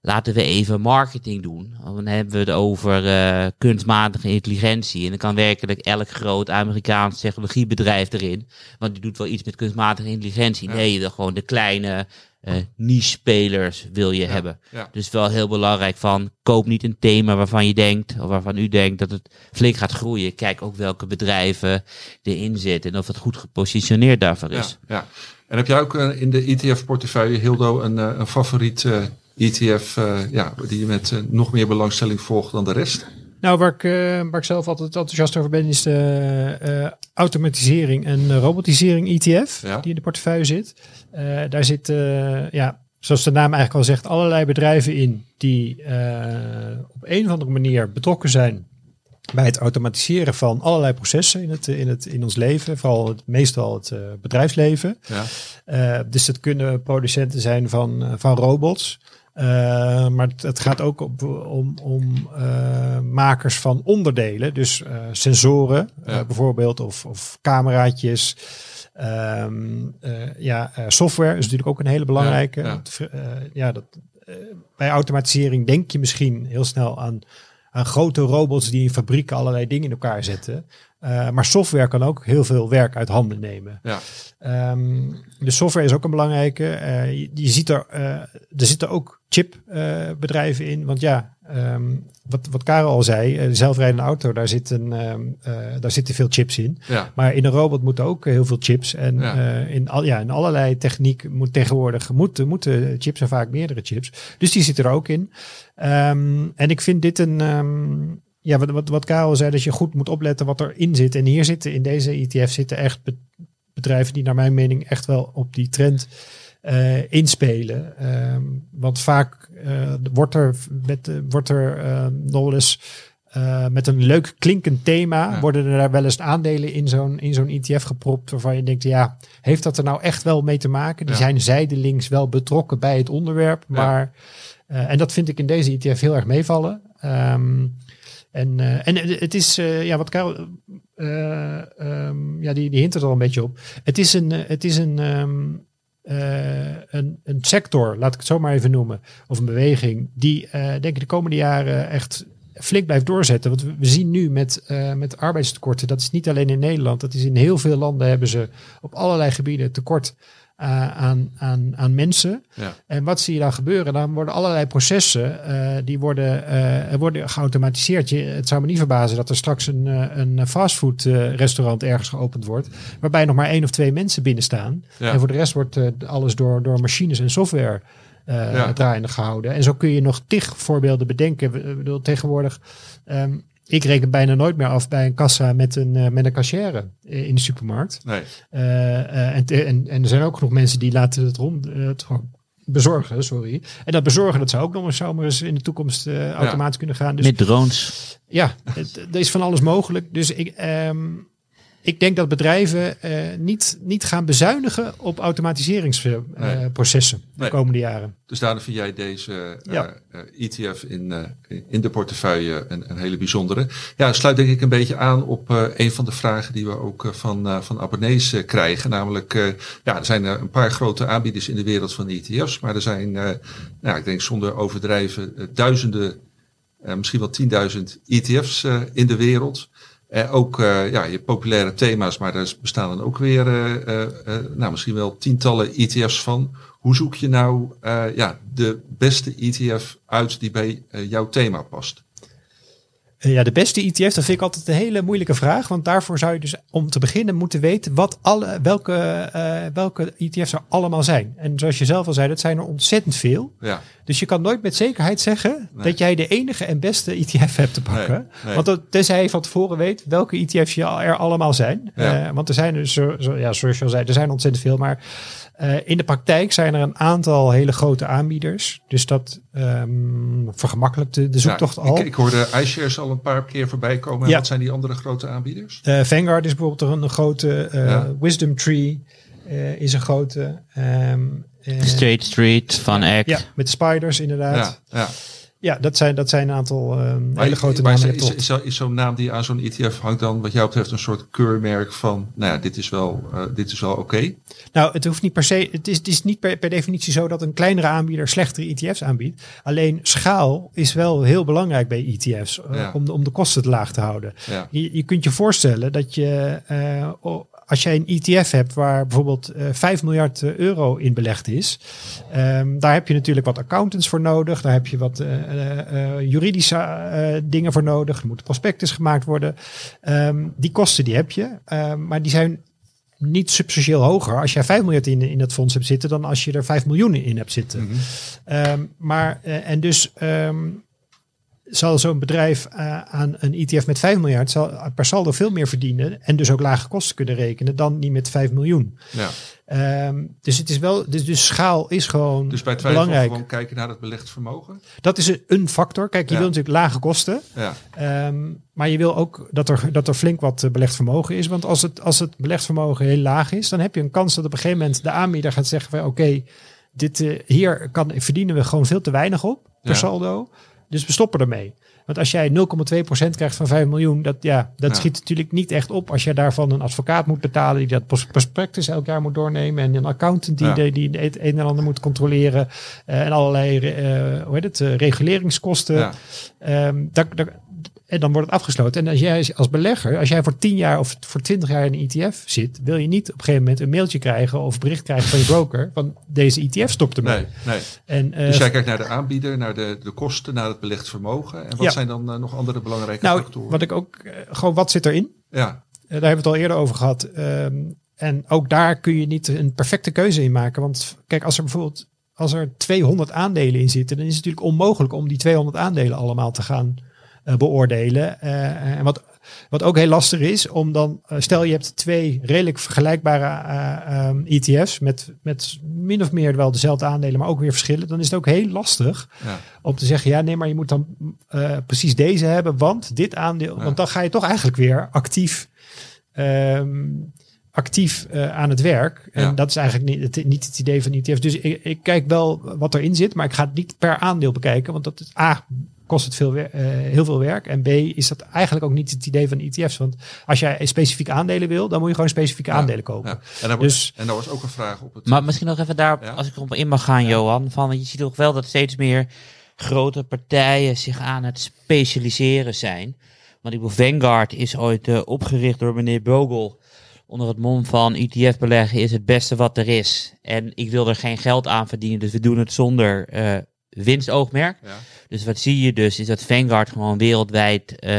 laten we even marketing doen. Dan hebben we het over eh, kunstmatige intelligentie. En dan kan werkelijk elk groot Amerikaans technologiebedrijf erin. Want die doet wel iets met kunstmatige intelligentie. Ja. Nee, de, gewoon de kleine eh niche-spelers wil je hebben. ja. Dus wel heel belangrijk van, koop niet een thema waarvan je denkt, of waarvan u denkt dat het flink gaat groeien. Kijk ook welke bedrijven erin zitten en of het goed gepositioneerd daarvoor is. ja. En heb jij ook eh, in de ETF-portefeuille, Hildo, een, een favoriet ETF eh, ja, die je met eh, nog meer belangstelling volgt dan de rest? Nou, waar ik, eh, waar ik zelf altijd enthousiast over ben, is de automatisering en robotisering ETF, Ja. die in de portefeuille zit. Daar zitten, ja, zoals de naam eigenlijk al zegt, allerlei bedrijven in die op een of andere manier betrokken zijn bij het automatiseren van allerlei processen in, het, in, het, in ons leven, vooral het, meestal het bedrijfsleven. Ja, dus het kunnen producenten zijn van, van robots. Eh, maar het, het gaat ook op, om, om eh, makers van onderdelen. Dus eh, sensoren Ja. bijvoorbeeld of, of cameraatjes. Ehm, eh, ja, software is natuurlijk ook een hele belangrijke. Ja, ja. Dat, bij automatisering denk je misschien heel snel aan, aan grote robots die in fabrieken allerlei dingen in elkaar zetten. Eh, maar software kan ook heel veel werk uit handen nemen. ja, de software is ook een belangrijke. Eh, je, je ziet er, eh, er zitten ook chipbedrijven in. Want ja, ehm, wat, wat Karel al zei, de zelfrijdende auto, daar zitten, ehm, eh, daar zitten veel chips in. ja, Maar in een robot moeten ook heel veel chips. En Ja. in, al, ja, in allerlei techniek moet tegenwoordig moeten, moeten chips en vaak meerdere chips. Dus die zitten er ook in. En ik vind dit een. Ja, wat, wat, wat Karel zei, dat je goed moet opletten wat erin zit. En hier zitten in deze ETF zitten echt be- bedrijven die naar mijn mening echt wel op die trend eh, inspelen. Ehm, want vaak eh, wordt er, met, eh, wordt er nog eens met een leuk klinkend thema Ja. worden er daar wel eens aandelen in zo'n in zo'n ETF gepropt waarvan je denkt, ja, heeft dat er nou echt wel mee te maken? Die Ja. zijn zijdelings wel betrokken bij het onderwerp, maar en dat vind ik in deze ETF heel erg meevallen. Ehm, en, eh, en het is, eh, ja, wat Karel, eh, ehm, ja, die, die hint er al een beetje op. Het is een, het is een, ehm, eh, een, een sector, laat ik het zo maar even noemen, of een beweging, die denk ik de komende jaren echt flink blijft doorzetten. Want we, zien nu met, met arbeidstekorten, dat is niet alleen in Nederland, dat is in heel veel landen hebben ze op allerlei gebieden tekort eh, aan, aan, aan mensen. Ja. En wat zie je dan gebeuren? Dan worden allerlei processen eh, die worden, eh, worden geautomatiseerd. Je, het zou me niet verbazen dat er straks een, een fastfood restaurant ergens geopend wordt. Waarbij nog maar één of twee mensen binnen staan. Ja. En voor de rest wordt alles door, door machines en software Ja. draaiende gehouden. En zo kun je nog tig voorbeelden bedenken. Ik bedoel, tegenwoordig. ehm, ik reken bijna nooit meer af bij een kassa met een, eh, met een cashier eh, in de supermarkt. Nee. Eh, eh, en, en, en er zijn ook genoeg mensen die laten het rond eh, het bezorgen, sorry. En dat bezorgen, dat zou ook nog eens zomaar eens in de toekomst eh, automatisch kunnen gaan. Dus Met drones. ja, het, er is van alles mogelijk. Dus ik, ehm, ik denk dat bedrijven eh, niet, niet gaan bezuinigen op automatiseringsprocessen de Nee. komende jaren. Dus daarom vind jij deze eh, Ja. eh, ETF in, in de portefeuille een, een hele bijzondere. Ja, sluit denk ik een beetje aan op een van de vragen die we ook van, van abonnees krijgen. Namelijk, ja, er zijn een paar grote aanbieders in de wereld van ETF's. Maar er zijn, nou, ik denk zonder overdrijven, duizenden, misschien wel 10.000 ETF's in de wereld. Eh, ook eh, ja, je populaire thema's, maar er bestaan dan ook weer eh, nou, misschien wel tientallen ETF's van. Hoe zoek je nou ja, de beste ETF uit die bij jouw thema past? Eh, Ja, de beste ETF, dat vind ik altijd een hele moeilijke vraag. Want daarvoor zou je dus om te beginnen moeten weten wat alle, welke, eh, welke ETF's er allemaal zijn. En zoals je zelf al zei, dat zijn er ontzettend veel. Ja, Dus je kan nooit met zekerheid zeggen Nee. dat jij de enige en beste ETF hebt te pakken. Nee, nee. Want dat, tenzij je van tevoren weet welke ETF's er allemaal zijn. Ja. Eh, want er zijn dus, zo, zo- ja, zoals je al zei, er zijn ontzettend veel. Maar eh, in de praktijk zijn er een aantal hele grote aanbieders. Dus dat ehm, vergemakkelijkt de, de zoektocht Ja, al. Ik, ik hoorde iShares al een paar keer voorbij komen. En. Wat zijn die andere grote aanbieders? Eh, Vanguard is bijvoorbeeld een grote. eh, Ja. Wisdom Tree eh, is een grote. ehm, eh, Straight Street, Van Eck. Ja, met spiders inderdaad. Ja, ja. Ja, dat, zijn, dat zijn een aantal ehm, hele grote maar namen. is, is, is, zo'n naam die aan zo'n ETF hangt dan wat jou betreft een soort keurmerk van, nou ja, dit is wel, eh, dit is wel oké. Nou, het hoeft niet per se. Het is, het is niet per, per definitie zo dat een kleinere aanbieder slechtere ETF's aanbiedt. Alleen schaal is wel heel belangrijk bij ETF's eh, Ja. om, de, om de kosten te laag te houden. Ja. Je, je kunt je voorstellen dat je, eh, als jij een ETF hebt waar bijvoorbeeld eh 5 miljard eh, euro in belegd is, ehm, daar heb je natuurlijk wat accountants voor nodig. Daar heb je wat eh, juridische dingen voor nodig. Er moet een prospectus gemaakt worden. Ehm, die kosten die heb je, Ehm, maar die zijn niet substantieel hoger als jij 5 miljard in, in dat fonds hebt zitten dan als je er 5 miljoen in hebt zitten. Ehm, maar, en dus zal zo'n bedrijf eh, aan een ETF met 5 miljard zal per saldo veel meer verdienen en dus ook lage kosten kunnen rekenen dan die met 5 miljoen. Ja. Ehm, dus het is wel, dus, dus schaal is gewoon Dus bij twijfel belangrijk. gewoon kijken naar het belegd vermogen. Dat is een, een factor. Kijk, je Ja. wil natuurlijk lage kosten. Ja, Ehm, maar je wil ook dat er, dat er flink wat eh, belegd vermogen is. Want als het, als het belegd vermogen heel laag is, dan heb je een kans dat op een gegeven moment de aanbieder gaat zeggen van oké, dit eh, hier kan, verdienen we gewoon veel te weinig op per saldo. Dus we stoppen ermee. Want als jij 0,2% krijgt van 5 miljoen, dat, ja, dat Ja. schiet natuurlijk niet echt op. Als je daarvan een advocaat moet betalen die dat pros- prospectus elk jaar moet doornemen. En een accountant die, Ja. de, die het een en ander moet controleren. eh, en allerlei eh, hoe heet het, eh, reguleringskosten. ja, Ehm, daar, daar- en dan wordt het afgesloten. En als jij als belegger, als jij voor 10 jaar of voor 20 jaar in een ETF zit, wil je niet op een gegeven moment een mailtje krijgen of bericht krijgen van je broker van deze ETF stopt ermee. nee, nee. En, eh, Dus jij kijkt naar de aanbieder, naar de, de kosten, naar het belegd vermogen. En wat Ja. zijn dan eh, nog andere belangrijke nou, factoren? wat ik ook eh, gewoon wat zit erin? Ja, daar hebben we het al eerder over gehad. Ehm, en ook daar kun je niet een perfecte keuze in maken. Want kijk, als er bijvoorbeeld als er 200 aandelen in zitten, dan is het natuurlijk onmogelijk om die 200 aandelen allemaal te gaan beoordelen. Eh, en wat, wat ook heel lastig is, om dan, eh, stel je hebt twee redelijk vergelijkbare eh, ehm, ETF's met, met min of meer wel dezelfde aandelen, maar ook weer verschillen, dan is het ook heel lastig ja, om te zeggen, ja, nee, maar je moet dan eh, precies deze hebben, want dit aandeel, Ja. want dan ga je toch eigenlijk weer actief, ehm, actief eh, aan het werk. En Ja. dat is eigenlijk niet het, niet het idee van ETF. Dus ik, ik kijk wel wat erin zit, maar ik ga het niet per aandeel bekijken, want dat is A, kost het veel, wer- eh, heel veel werk. En B, is dat eigenlijk ook niet het idee van ETF's. Want als jij specifieke aandelen wil, dan moet je gewoon specifieke Ja, aandelen kopen. ja. En, daar Dus- was, en daar was ook een vraag op het... Maar misschien nog even daarop, Ja. als ik erop in mag gaan, Johan. Van, want je ziet toch wel dat steeds meer grote partijen zich aan het specialiseren zijn. Want ik bedoel, Vanguard is ooit eh, opgericht door meneer Bogle onder het mom van ETF beleggen is het beste wat er is. En ik wil er geen geld aan verdienen, dus we doen het zonder eh, winstoogmerk. Ja. Dus wat zie je dus, is dat Vanguard gewoon wereldwijd eh,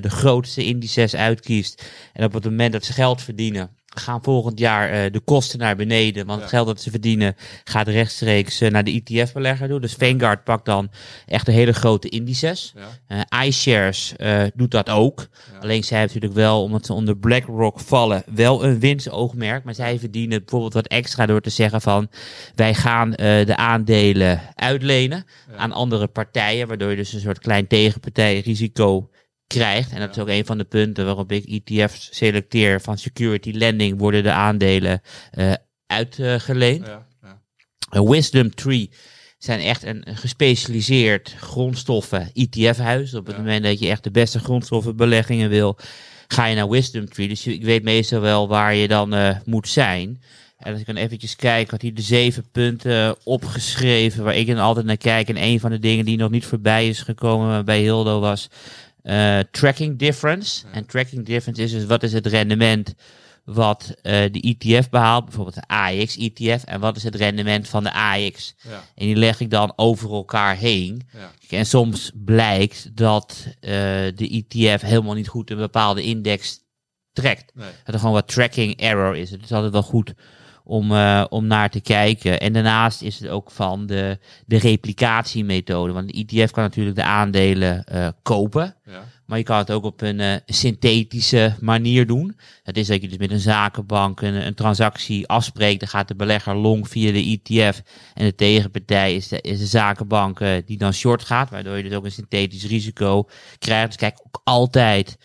de grootste indices uitkiest. En op het moment dat ze geld verdienen, gaan volgend jaar eh, de kosten naar beneden. Want Ja. het geld dat ze verdienen gaat rechtstreeks eh, naar de ETF-belegger toe. Dus Vanguard pakt dan echt de hele grote indices. Ja. Eh, iShares doet dat ook. Alleen zij hebben natuurlijk wel, omdat ze onder BlackRock vallen, wel een winstoogmerk. Maar zij verdienen bijvoorbeeld wat extra door te zeggen van wij gaan de aandelen uitlenen aan andere partijen. Waardoor je dus een soort klein tegenpartijrisico krijgt. En dat is ook een van de punten waarop ik ETF's selecteer van security lending worden de aandelen eh, uitgeleend. Ja. Ja. Een Wisdom Tree zijn echt een, een gespecialiseerd grondstoffen ETF-huis. Op het Ja. moment dat je echt de beste grondstoffenbeleggingen wil, ga je naar Wisdom Tree. Dus ik weet meestal wel waar je dan eh, moet zijn. En als ik dan eventjes kijk, had hij de zeven punten opgeschreven waar ik dan altijd naar kijk. En een van de dingen die nog niet voorbij is gekomen bij Hildo was eh, tracking difference. En tracking difference is dus wat is het rendement wat eh, de ETF behaalt, bijvoorbeeld de AX-ETF, en wat is het rendement van de AX. Ja. En die leg ik dan over elkaar heen. Ja. En soms blijkt dat eh, de ETF helemaal niet goed een bepaalde index trekt. Nee. Dat er gewoon wat tracking error is. Het is altijd wel goed om, eh, om naar te kijken. En daarnaast is het ook van de, de replicatiemethode. Want de ETF kan natuurlijk de aandelen eh, kopen. Ja. Maar je kan het ook op een eh, synthetische manier doen. Dat is dat je dus met een zakenbank een, een transactie afspreekt. Dan gaat de belegger long via de ETF. En de tegenpartij is de, is de zakenbank die dan short gaat. Waardoor je dus ook een synthetisch risico krijgt. Dus kijk ook altijd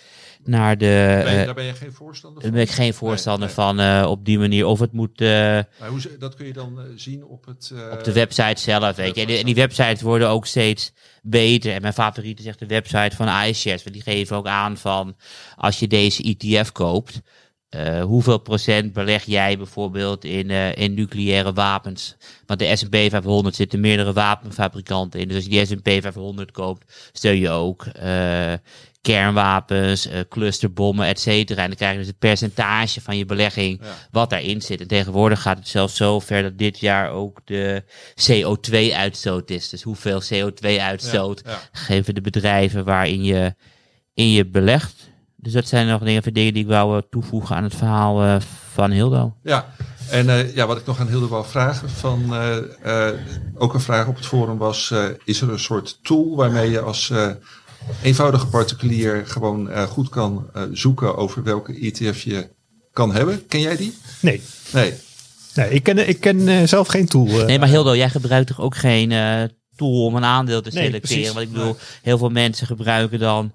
naar de... Ben je- eh, daar ben je geen voorstander daar van? ben ik geen voorstander Nee, nee. van eh, op die manier. Of het moet eh, Maar hoe, dat kun je dan zien op het... op de website zelf, weet je. En die, en die websites worden ook steeds beter. En mijn favoriet is echt de website van iShares. Want die geven ook aan van, als je deze ETF koopt, hoeveel procent beleg jij bijvoorbeeld in, in nucleaire wapens? Want de S&P 500 zitten meerdere wapenfabrikanten in. Dus als je die S&P 500 koopt, steun je ook kernwapens, eh, clusterbommen, et cetera. En dan krijg je dus het percentage van je belegging Ja. wat daarin zit. En tegenwoordig gaat het zelfs zo ver dat dit jaar ook de CO2-uitstoot is. Dus hoeveel CO2-uitstoot Ja, ja. geven de bedrijven waarin je, in je belegt. Dus dat zijn nog dingen, dingen die ik wou eh, toevoegen aan het verhaal eh, van Hildo. Ja, en ja, wat ik nog aan Hilde wou vragen, van, ook een vraag op het forum was, is er een soort tool waarmee je als eenvoudige particulier gewoon eh, goed kan eh, zoeken over welke ETF je kan hebben? Ken jij die? Nee, Nee. nee ik ken, ik ken eh, zelf geen tool. Nee, maar Hildo, jij gebruikt toch ook geen eh, tool om een aandeel te selecteren? Want ik bedoel, heel veel mensen gebruiken dan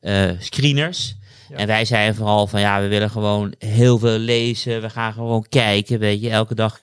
eh, screeners. Ja. En wij zijn vooral van ja, we willen gewoon heel veel lezen. We gaan gewoon kijken, weet je, elke dag.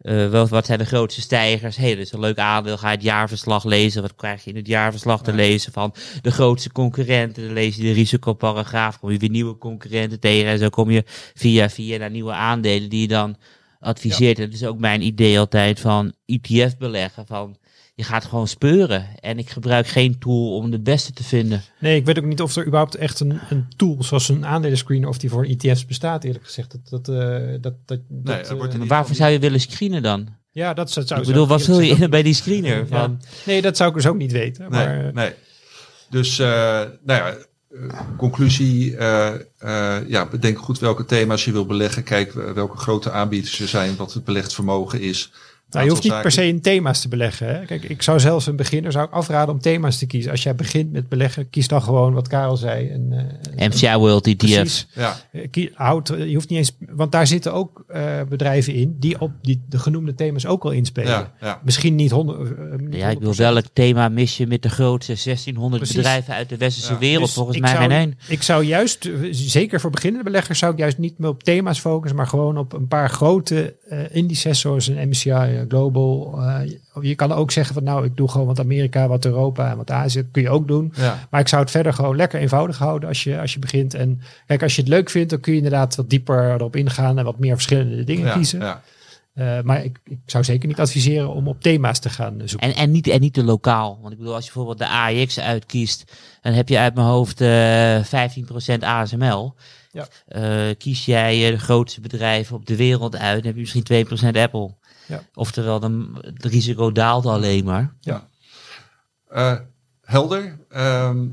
Eh, wat, wat zijn de grootste stijgers? Hé, hey, dat is een leuk aandeel. Ga het jaarverslag lezen. Wat krijg je in het jaarverslag te lezen van de grootste concurrenten? Dan lees je de risicoparagraaf. Kom je weer nieuwe concurrenten tegen. En zo kom je via via naar nieuwe aandelen die je dan adviseert. En dat is ook mijn idee altijd van ETF beleggen. Van je gaat gewoon speuren. En ik gebruik geen tool om de beste te vinden. Nee, ik weet ook niet of er überhaupt echt een, een tool zoals een aandelenscreener of die voor ETF's bestaat, eerlijk gezegd. Dat, dat, eh, dat, dat, Nee, dat, wordt eh, waarvoor zou je willen screenen dan? ja, dat zou, zou ik bedoel, wat zou vul je in bij die screener? Ja. Van, Nee, dat zou ik dus ook niet weten. Nee, maar, eh, nee. Dus, eh, nou ja, conclusie, eh, eh, ja, bedenk goed welke thema's je wil beleggen. Kijk welke grote aanbieders er zijn, wat het belegd vermogen is. Nou, je hoeft niet per se in thema's te beleggen. Hè? Kijk, ik zou zelfs een beginner zou ik afraden om thema's te kiezen. Als jij begint met beleggen, kies dan gewoon wat Karel zei. En, eh, MCI World ETF's. Ja, Eh, kie- Houd, je hoeft niet eens, want daar zitten ook eh, bedrijven in die op die, de genoemde thema's ook al inspelen. ja, ja. Misschien niet honderd. eh, niet Ja, ik wil 100%. welk thema mis je met de grootste 1600 Precies. bedrijven uit de westerse Ja. wereld? Dus Volgens mij zou- geen één. Ik zou juist, zeker voor beginnende beleggers, zou ik juist niet meer op thema's focussen, maar gewoon op een paar grote eh indices zoals een MSCI eh, Global. eh, je kan ook zeggen van nou, ik doe gewoon wat Amerika, wat Europa en wat Azië. Dat kun je ook doen. ja. Maar ik zou het verder gewoon lekker eenvoudig houden als je, als je begint. En kijk, als je het leuk vindt, dan kun je inderdaad wat dieper erop ingaan en wat meer verschillende dingen ja, kiezen. ja. Eh, maar ik, ik zou zeker niet adviseren om op thema's te gaan eh, zoeken. En, en, niet, en niet te lokaal. Want ik bedoel, als je bijvoorbeeld de AX uitkiest, dan heb je uit mijn hoofd eh 15% ASML. Ja. Eh, kies jij eh, de grootste bedrijven op de wereld uit, dan heb je misschien 2% Apple. Ja. Oftewel, dan, het risico daalt alleen maar. Eh, helder. Ehm,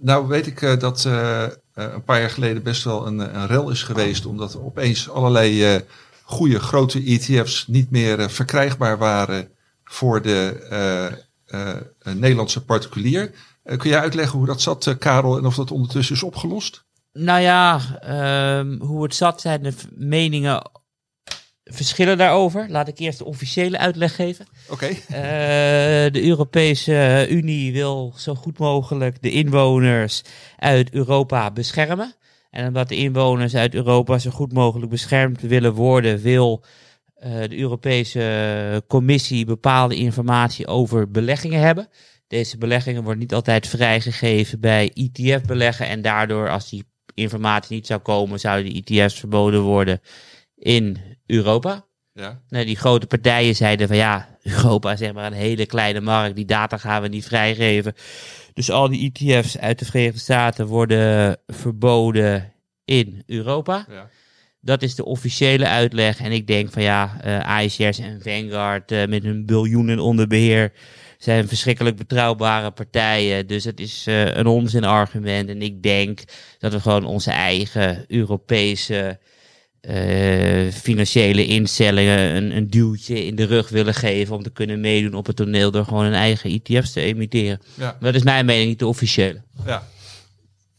nou weet ik eh, dat eh, een paar jaar geleden best wel een, een rel is geweest. Omdat opeens allerlei goede grote ETF's niet meer verkrijgbaar waren voor de Nederlandse particulier. Kun jij uitleggen hoe dat zat, Karel, en of dat ondertussen is opgelost? Nou ja, ehm, hoe het zat zijn de meningen verschillen daarover. Laat ik eerst de officiële uitleg geven. Oké. Eh, de Europese Unie wil zo goed mogelijk de inwoners uit Europa beschermen. En omdat de inwoners uit Europa zo goed mogelijk beschermd willen worden, wil eh, de Europese Commissie bepaalde informatie over beleggingen hebben. Deze beleggingen worden niet altijd vrijgegeven bij ETF-beleggen. En daardoor, als die informatie niet zou komen, zouden die ETF's verboden worden in Europa. Ja. Nee, die grote partijen zeiden van ja, Europa is zeg maar een hele kleine markt, die data gaan we niet vrijgeven. Dus al die ETF's uit de Verenigde Staten worden verboden in Europa. ja. Dat is de officiële uitleg. En ik denk van ja, eh iShares en Vanguard eh, met hun biljoenen onder beheer zijn verschrikkelijk betrouwbare partijen. Dus het is eh, een onzinargument. En ik denk dat we gewoon onze eigen Europese eh, financiële instellingen een, een duwtje in de rug willen geven om te kunnen meedoen op het toneel door gewoon hun eigen ETF's te emitteren. Ja. Maar dat is mijn mening, niet de officiële. ja.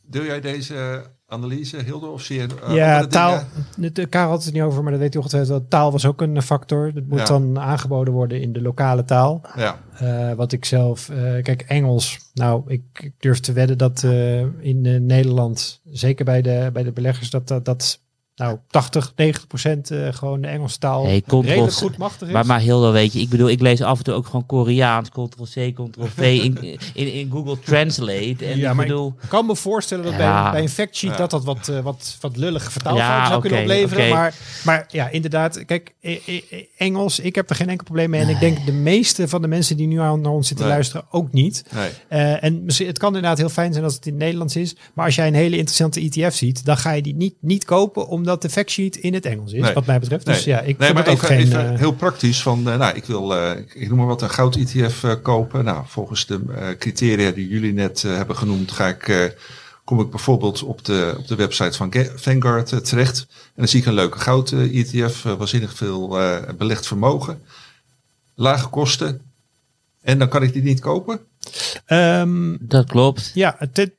Deel jij deze analyse, Hilde, of zie je eh, ja, taal. De, Karel had het niet over, maar dat weet hij ongetwijfeld wel. Taal was ook een factor. Dat moet Ja. dan aangeboden worden in de lokale taal. Ja, Eh, wat ik zelf, eh, kijk, Engels. Nou, ik, ik durf te wedden dat eh, in Nederland, zeker bij de, bij de beleggers, dat dat, dat nou 80, 90 procent eh, gewoon de Engelse taal Hey, redelijk goed machtig is. Maar, maar heel wel, weet je, ik bedoel, ik lees af en toe ook gewoon Koreaans, Ctrl-C, Ctrl-V in, in, in Google Translate. En ja, ik maar bedoel, ik kan me voorstellen dat Ja. bij, bij een factsheet Ja. dat dat wat, eh, wat, wat lullige vertaalfouten Ja, zou kunnen opleveren. Maar, maar ja, inderdaad, kijk, eh, eh, eh, Engels, ik heb er geen enkel probleem mee. En ik denk de meeste van de mensen die nu aan naar ons zitten Nee. luisteren ook niet. nee. Eh, en misschien, het kan inderdaad heel fijn zijn als het in het Nederlands is. Maar als jij een hele interessante ETF ziet, dan ga je die niet, niet kopen omdat de factsheet in het Engels is, Nee. wat mij betreft. Dus Nee. ja, ik nee, maar het ook even, geen... even eh, heel praktisch. Van, eh, nou, ik wil, eh, ik, noem maar wat, een goud-ETF eh, kopen. Nou, volgens de eh, criteria die jullie net eh, hebben genoemd, ga ik, eh, kom ik bijvoorbeeld op de, op de website van Vanguard terecht. En dan zie ik een leuke goud-ETF, eh, waanzinnig veel eh, belegd vermogen, lage kosten. En dan kan ik die niet kopen? ehm, dat klopt. Ja, het,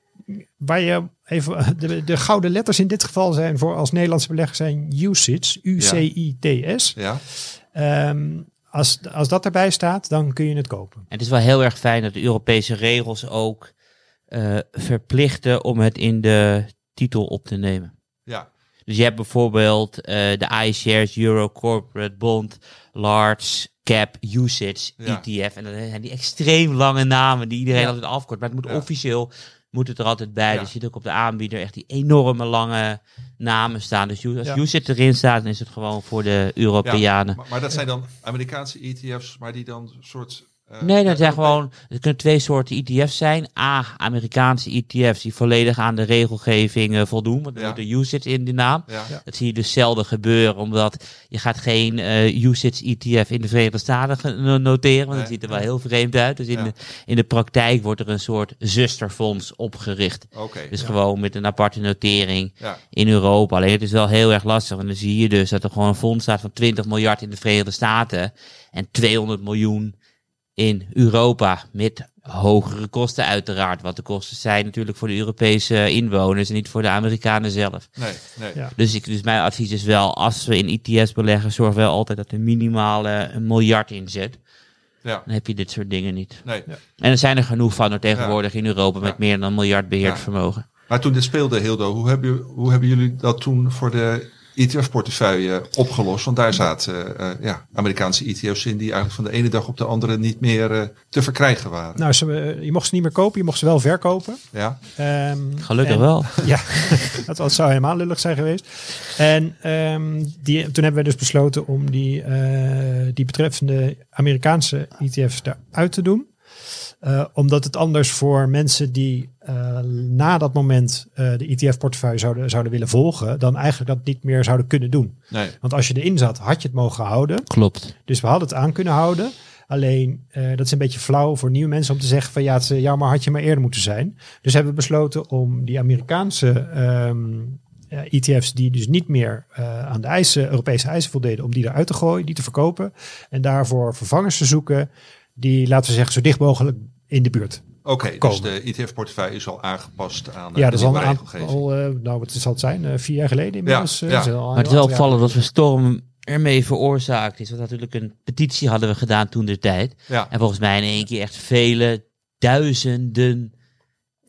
waar je even de, de gouden letters in dit geval zijn voor als Nederlandse belegger zijn UCITS, U-C-I-T-S. Ja, Ehm, als, als dat erbij staat, dan kun je het kopen. En het is wel heel erg fijn dat de Europese regels ook eh, verplichten om het in de titel op te nemen. ja, Dus je hebt bijvoorbeeld eh, de iShares Euro Corporate Bond Large Cap Usage Ja. ETF. En dat zijn die extreem lange namen die iedereen Ja. altijd afkort. Maar het moet Ja. officieel moet het er altijd bij. Ja. Dus je ziet ook op de aanbieder echt die enorme lange namen staan. Dus als Ja. Erin staat, dan is het gewoon voor de Europeanen. maar, maar dat zijn dan Amerikaanse ETF's, maar die dan een soort... eh, Nee, dat zijn gewoon. Er kunnen twee soorten ETF's zijn. A, Amerikaanse ETF's die volledig aan de regelgeving eh, voldoen. Want er een usage in de naam. Ja, Ja. Dat zie je dus zelden gebeuren, omdat je gaat geen eh usage ETF in de Verenigde Staten noteren. Want Nee. dat ziet er wel heel vreemd uit. Dus in, Ja. de, in de praktijk wordt er een soort zusterfonds opgericht. Dus ja. gewoon met een aparte notering Ja, in Europa. Alleen het is wel heel erg lastig. En dan zie je dus dat er gewoon een fonds staat van 20 miljard in de Verenigde Staten. En 200 miljoen in Europa. Met hogere kosten uiteraard. Want de kosten zijn natuurlijk voor de Europese inwoners en niet voor de Amerikanen zelf. nee, nee. Ja. Dus, ik, dus mijn advies is wel, als we in ETS beleggen, zorg wel altijd dat er minimaal een miljard in zit. Ja, Dan heb je dit soort dingen niet. nee. En er zijn er genoeg van er tegenwoordig in Europa met Ja. meer dan een miljard beheerd Ja. vermogen. Maar toen dit speelde, Hildo, hoe hebben, hoe hebben jullie dat toen voor de ETF-portefeuille opgelost. Want daar zaten eh, ja, Amerikaanse ETF's in die eigenlijk van de ene dag op de andere niet meer eh, te verkrijgen waren. Nou, ze, eh, je mocht ze niet meer kopen, je mocht ze wel verkopen. Ja, Ehm, Gelukkig en- wel. Ja, dat, dat zou helemaal lullig zijn geweest. En ehm, die, toen hebben we dus besloten om die, eh, die betreffende Amerikaanse ETF's eruit te doen. Eh, omdat het anders voor mensen die eh, na dat moment eh, de ETF-portefeuille zouden, zouden willen volgen, dan eigenlijk dat niet meer zouden kunnen doen. nee. Want als je erin zat, had je het mogen houden. Klopt. Dus we hadden het aan kunnen houden. Alleen, eh, dat is een beetje flauw voor nieuwe mensen om te zeggen van ja, het, ja, maar had je maar eerder moeten zijn. Dus hebben we besloten om die Amerikaanse ehm, eh, ETF's die dus niet meer eh, aan de eisen, Europese eisen voldeden, om die eruit te gooien, die te verkopen. En daarvoor vervangers te zoeken die, laten we zeggen, zo dicht mogelijk in de buurt. Oké, dus de ETF-portefeuille is al aangepast aan eh, ja, de dat is al regelgeving. eh, nou wat zal het zijn, Eh, vier jaar geleden inmiddels. eh, ja. is al een Maar het is wel opvallend dat we storm ermee veroorzaakt is. Want natuurlijk een petitie hadden we gedaan toen de tijd. Ja, En volgens mij in één keer echt vele duizenden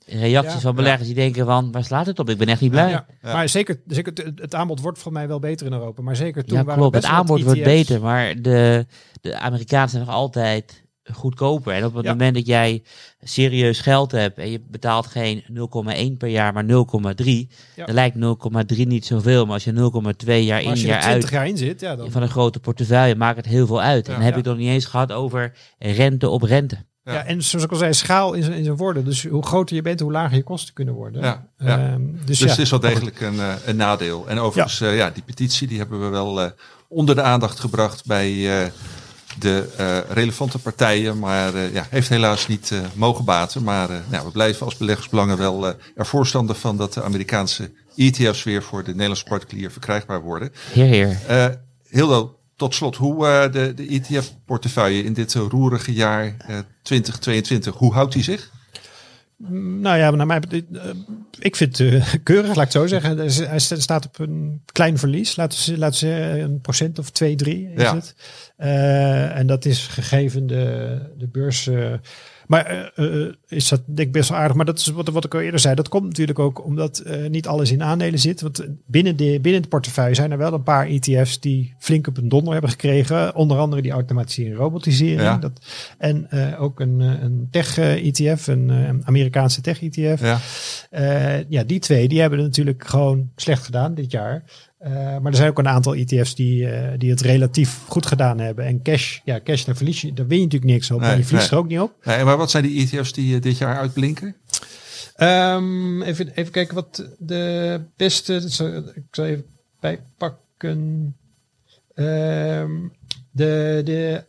reacties Ja. van beleggers die denken van, waar slaat het op? Ik ben echt niet blij. Ja, Ja. maar zeker, zeker het, het aanbod wordt voor mij wel beter in Europa. Maar zeker toen Ja, waren klopt. best Het aanbod wordt ETF's. beter, maar de, de Amerikanen zijn nog altijd goedkoper. En op het Ja. moment dat jij serieus geld hebt en je betaalt geen 0,1 per jaar, maar 0,3, Ja. dan lijkt 0,3 niet zoveel. Maar als je 0,2 jaar in als je jaar 20 uit jaar in zit, ja, dan, van een grote portefeuille maakt het heel veel uit. Ja. en dan heb Ja. ik het nog niet eens gehad over rente op rente. Ja. Ja. en zoals ik al zei, schaal in zijn, in zijn woorden. Dus hoe groter je bent, hoe lager je kosten kunnen worden. Ja, ja. Ehm, dus Dus ja. het is wel degelijk een, eh, een nadeel. En overigens, ja. ja, die petitie die hebben we wel eh, onder de aandacht gebracht bij eh, de eh, relevante partijen. Maar eh, ja, heeft helaas niet eh, mogen baten. Maar eh, nou, we blijven als beleggersbelangen wel eh, er voorstander van dat de Amerikaanse ETF's weer voor de Nederlandse particulier verkrijgbaar worden. Heer, heer. Eh Hildo, tot slot, hoe eh, de, de ETF-portefeuille in dit roerige jaar eh, 2022, hoe houdt die zich? Nou ja, naar mij, eh, ik vind het eh, keurig, laat ik het zo zeggen. Hij staat op een klein verlies. Laten we, laten we zeggen een procent of 2, 3 is Ja. het. Eh, en dat is gegeven de, de beurs. Maar eh, eh, is dat denk ik best wel aardig. Maar dat is wat, wat ik al eerder zei. Dat komt natuurlijk ook omdat eh, niet alles in aandelen zit. Want binnen de, binnen de portefeuille zijn er wel een paar ETF's die flink op een donder hebben gekregen. Onder andere die automatisering en robotisering. Ja. Dat, en eh, ook een, eh, een tech-ETF, een eh, Amerikaanse tech-ETF. Ja, Eh, ja, die twee die hebben het natuurlijk gewoon slecht gedaan dit jaar. Eh, maar er zijn ook een aantal ETF's die, eh, die het relatief goed gedaan hebben. En cash, ja, cash daar verlies je, daar win je natuurlijk niks op. Nee, maar je verliest nee. er ook niet op. nee, maar wat zijn die ETF's die eh, dit jaar uitblinken? Ehm, even, even kijken wat de beste. Ik zal even bijpakken. Ehm, de, de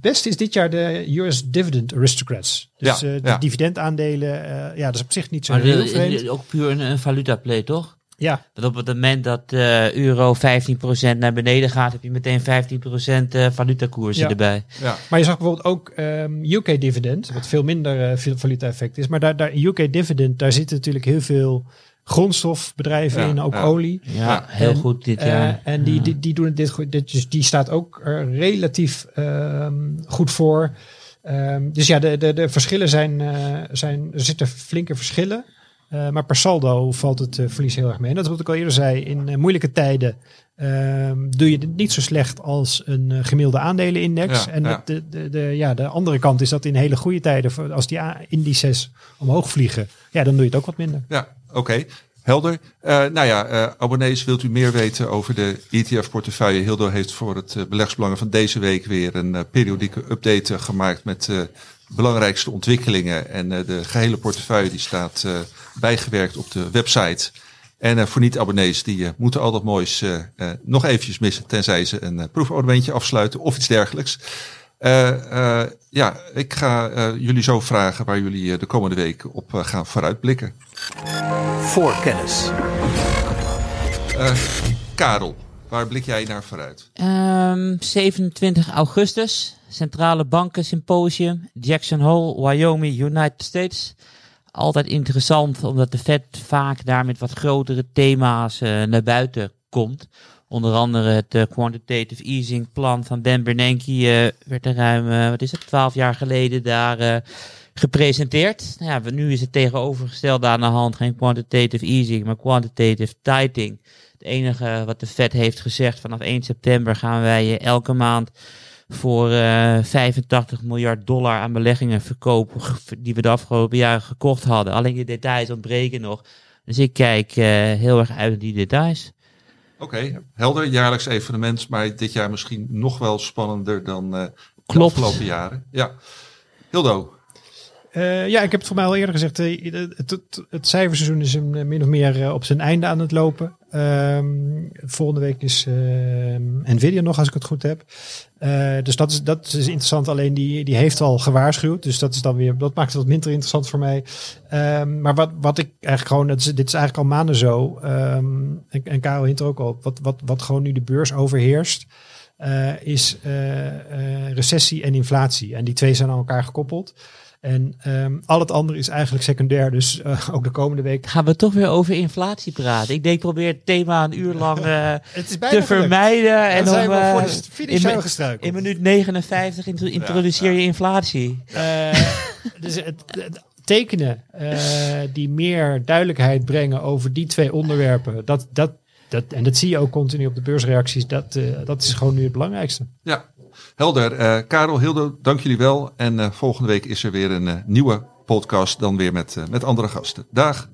beste is dit jaar de US Dividend Aristocrats. Dus Ja, eh, de ja. dividendaandelen. eh, ja, dat is op zich niet zo Maar heel vreemd. ook puur een, een valutaplay, toch? Ja, Dat op het moment dat eh euro 15% naar beneden gaat, heb je meteen 15% eh valutakoersen Ja. erbij. Ja, Maar je zag bijvoorbeeld ook ehm, UK dividend, wat veel minder eh, valuta effect is. Maar daar, daar UK dividend, daar zitten natuurlijk heel veel grondstofbedrijven Ja, in, ook ja. olie. Ja, heel En, goed dit jaar. en die, die, die doen het dit goed. Dit, dus die staat ook er relatief ehm, goed voor. Ehm, dus ja, de, de, de verschillen zijn, eh, zijn, er zitten flinke verschillen. Eh, maar per saldo valt het eh, verlies heel erg mee. En dat is wat ik al eerder zei. In eh, moeilijke tijden ehm, doe je het niet zo slecht als een gemiddelde aandelenindex. Ja, en ja. De, de, de, ja, de andere kant is dat in hele goede tijden, als die indices omhoog vliegen, ja, dan doe je het ook wat minder. ja oké. Helder. Nou ja, abonnees, wilt u meer weten over de ETF-portefeuille? Hildo heeft voor het beleggsbelangen van deze week weer een periodieke update gemaakt met belangrijkste ontwikkelingen. En eh, de gehele portefeuille die staat eh, bijgewerkt op de website. En eh, voor niet-abonnees, die moeten al dat moois eh, eh, nog eventjes missen, tenzij ze een eh, proefabonnementje afsluiten of iets dergelijks. Eh, eh, ja, ik ga eh, jullie zo vragen waar jullie de komende week op gaan vooruitblikken. Voorkennis. Eh, Karel, waar blik jij naar vooruit? Ehm, 27 augustus, Centrale Banken Symposium, Jackson Hole, Wyoming, United States. Altijd interessant, omdat de Fed vaak daar met wat grotere thema's eh, naar buiten komt. Onder andere het eh, quantitative easing plan van Ben Bernanke eh, werd er ruim, wat is het, 12 jaar geleden daar gepresenteerd. Nou ja, nu is het tegenovergestelde aan de hand, geen quantitative easing, maar quantitative tightening. Het enige wat de Fed heeft gezegd, vanaf 1 september gaan wij elke maand voor uh, 85 miljard dollar aan beleggingen verkopen die we de afgelopen jaren gekocht hadden. Alleen die details ontbreken nog. Dus ik kijk uh, heel erg uit naar die details. Oké, helder. Jaarlijks evenement, maar dit jaar misschien nog wel spannender dan uh, de afgelopen jaren. Ja. Hildo, uh, ja, ik heb het voor mij al eerder gezegd. Uh, het, het, cijferseizoen is een, min of meer uh, op zijn einde aan het lopen. Um, volgende week is Nvidia nog, als ik het goed heb. dus dat is, dat is interessant. Alleen die, die heeft al gewaarschuwd. Dus dat is dan weer, dat maakt het wat minder interessant voor mij. Um, maar wat, wat ik eigenlijk gewoon, dit is eigenlijk al maanden zo. En, en Karel hint er ook al. Wat, wat, wat gewoon nu de beurs overheerst. is recessie en inflatie. En die twee zijn aan elkaar gekoppeld. En um, al het andere is eigenlijk secundair. Dus uh, ook de komende week. Gaan we toch weer over inflatie praten? Ik denk, probeer het thema een uur lang uh, te vermijden. En dan zijn we uh, voor de finish in, gestruikeld. In minuut 59 introduceer je inflatie. dus het, het tekenen die meer duidelijkheid brengen over die twee onderwerpen. Dat, dat, dat, en dat zie je ook continu op de beursreacties. Dat, dat is gewoon nu het belangrijkste. Ja, Helder. Eh, Karel, Hildo, dank jullie wel. En eh, volgende week is er weer een eh, nieuwe podcast. Dan weer met, met andere gasten. Dag.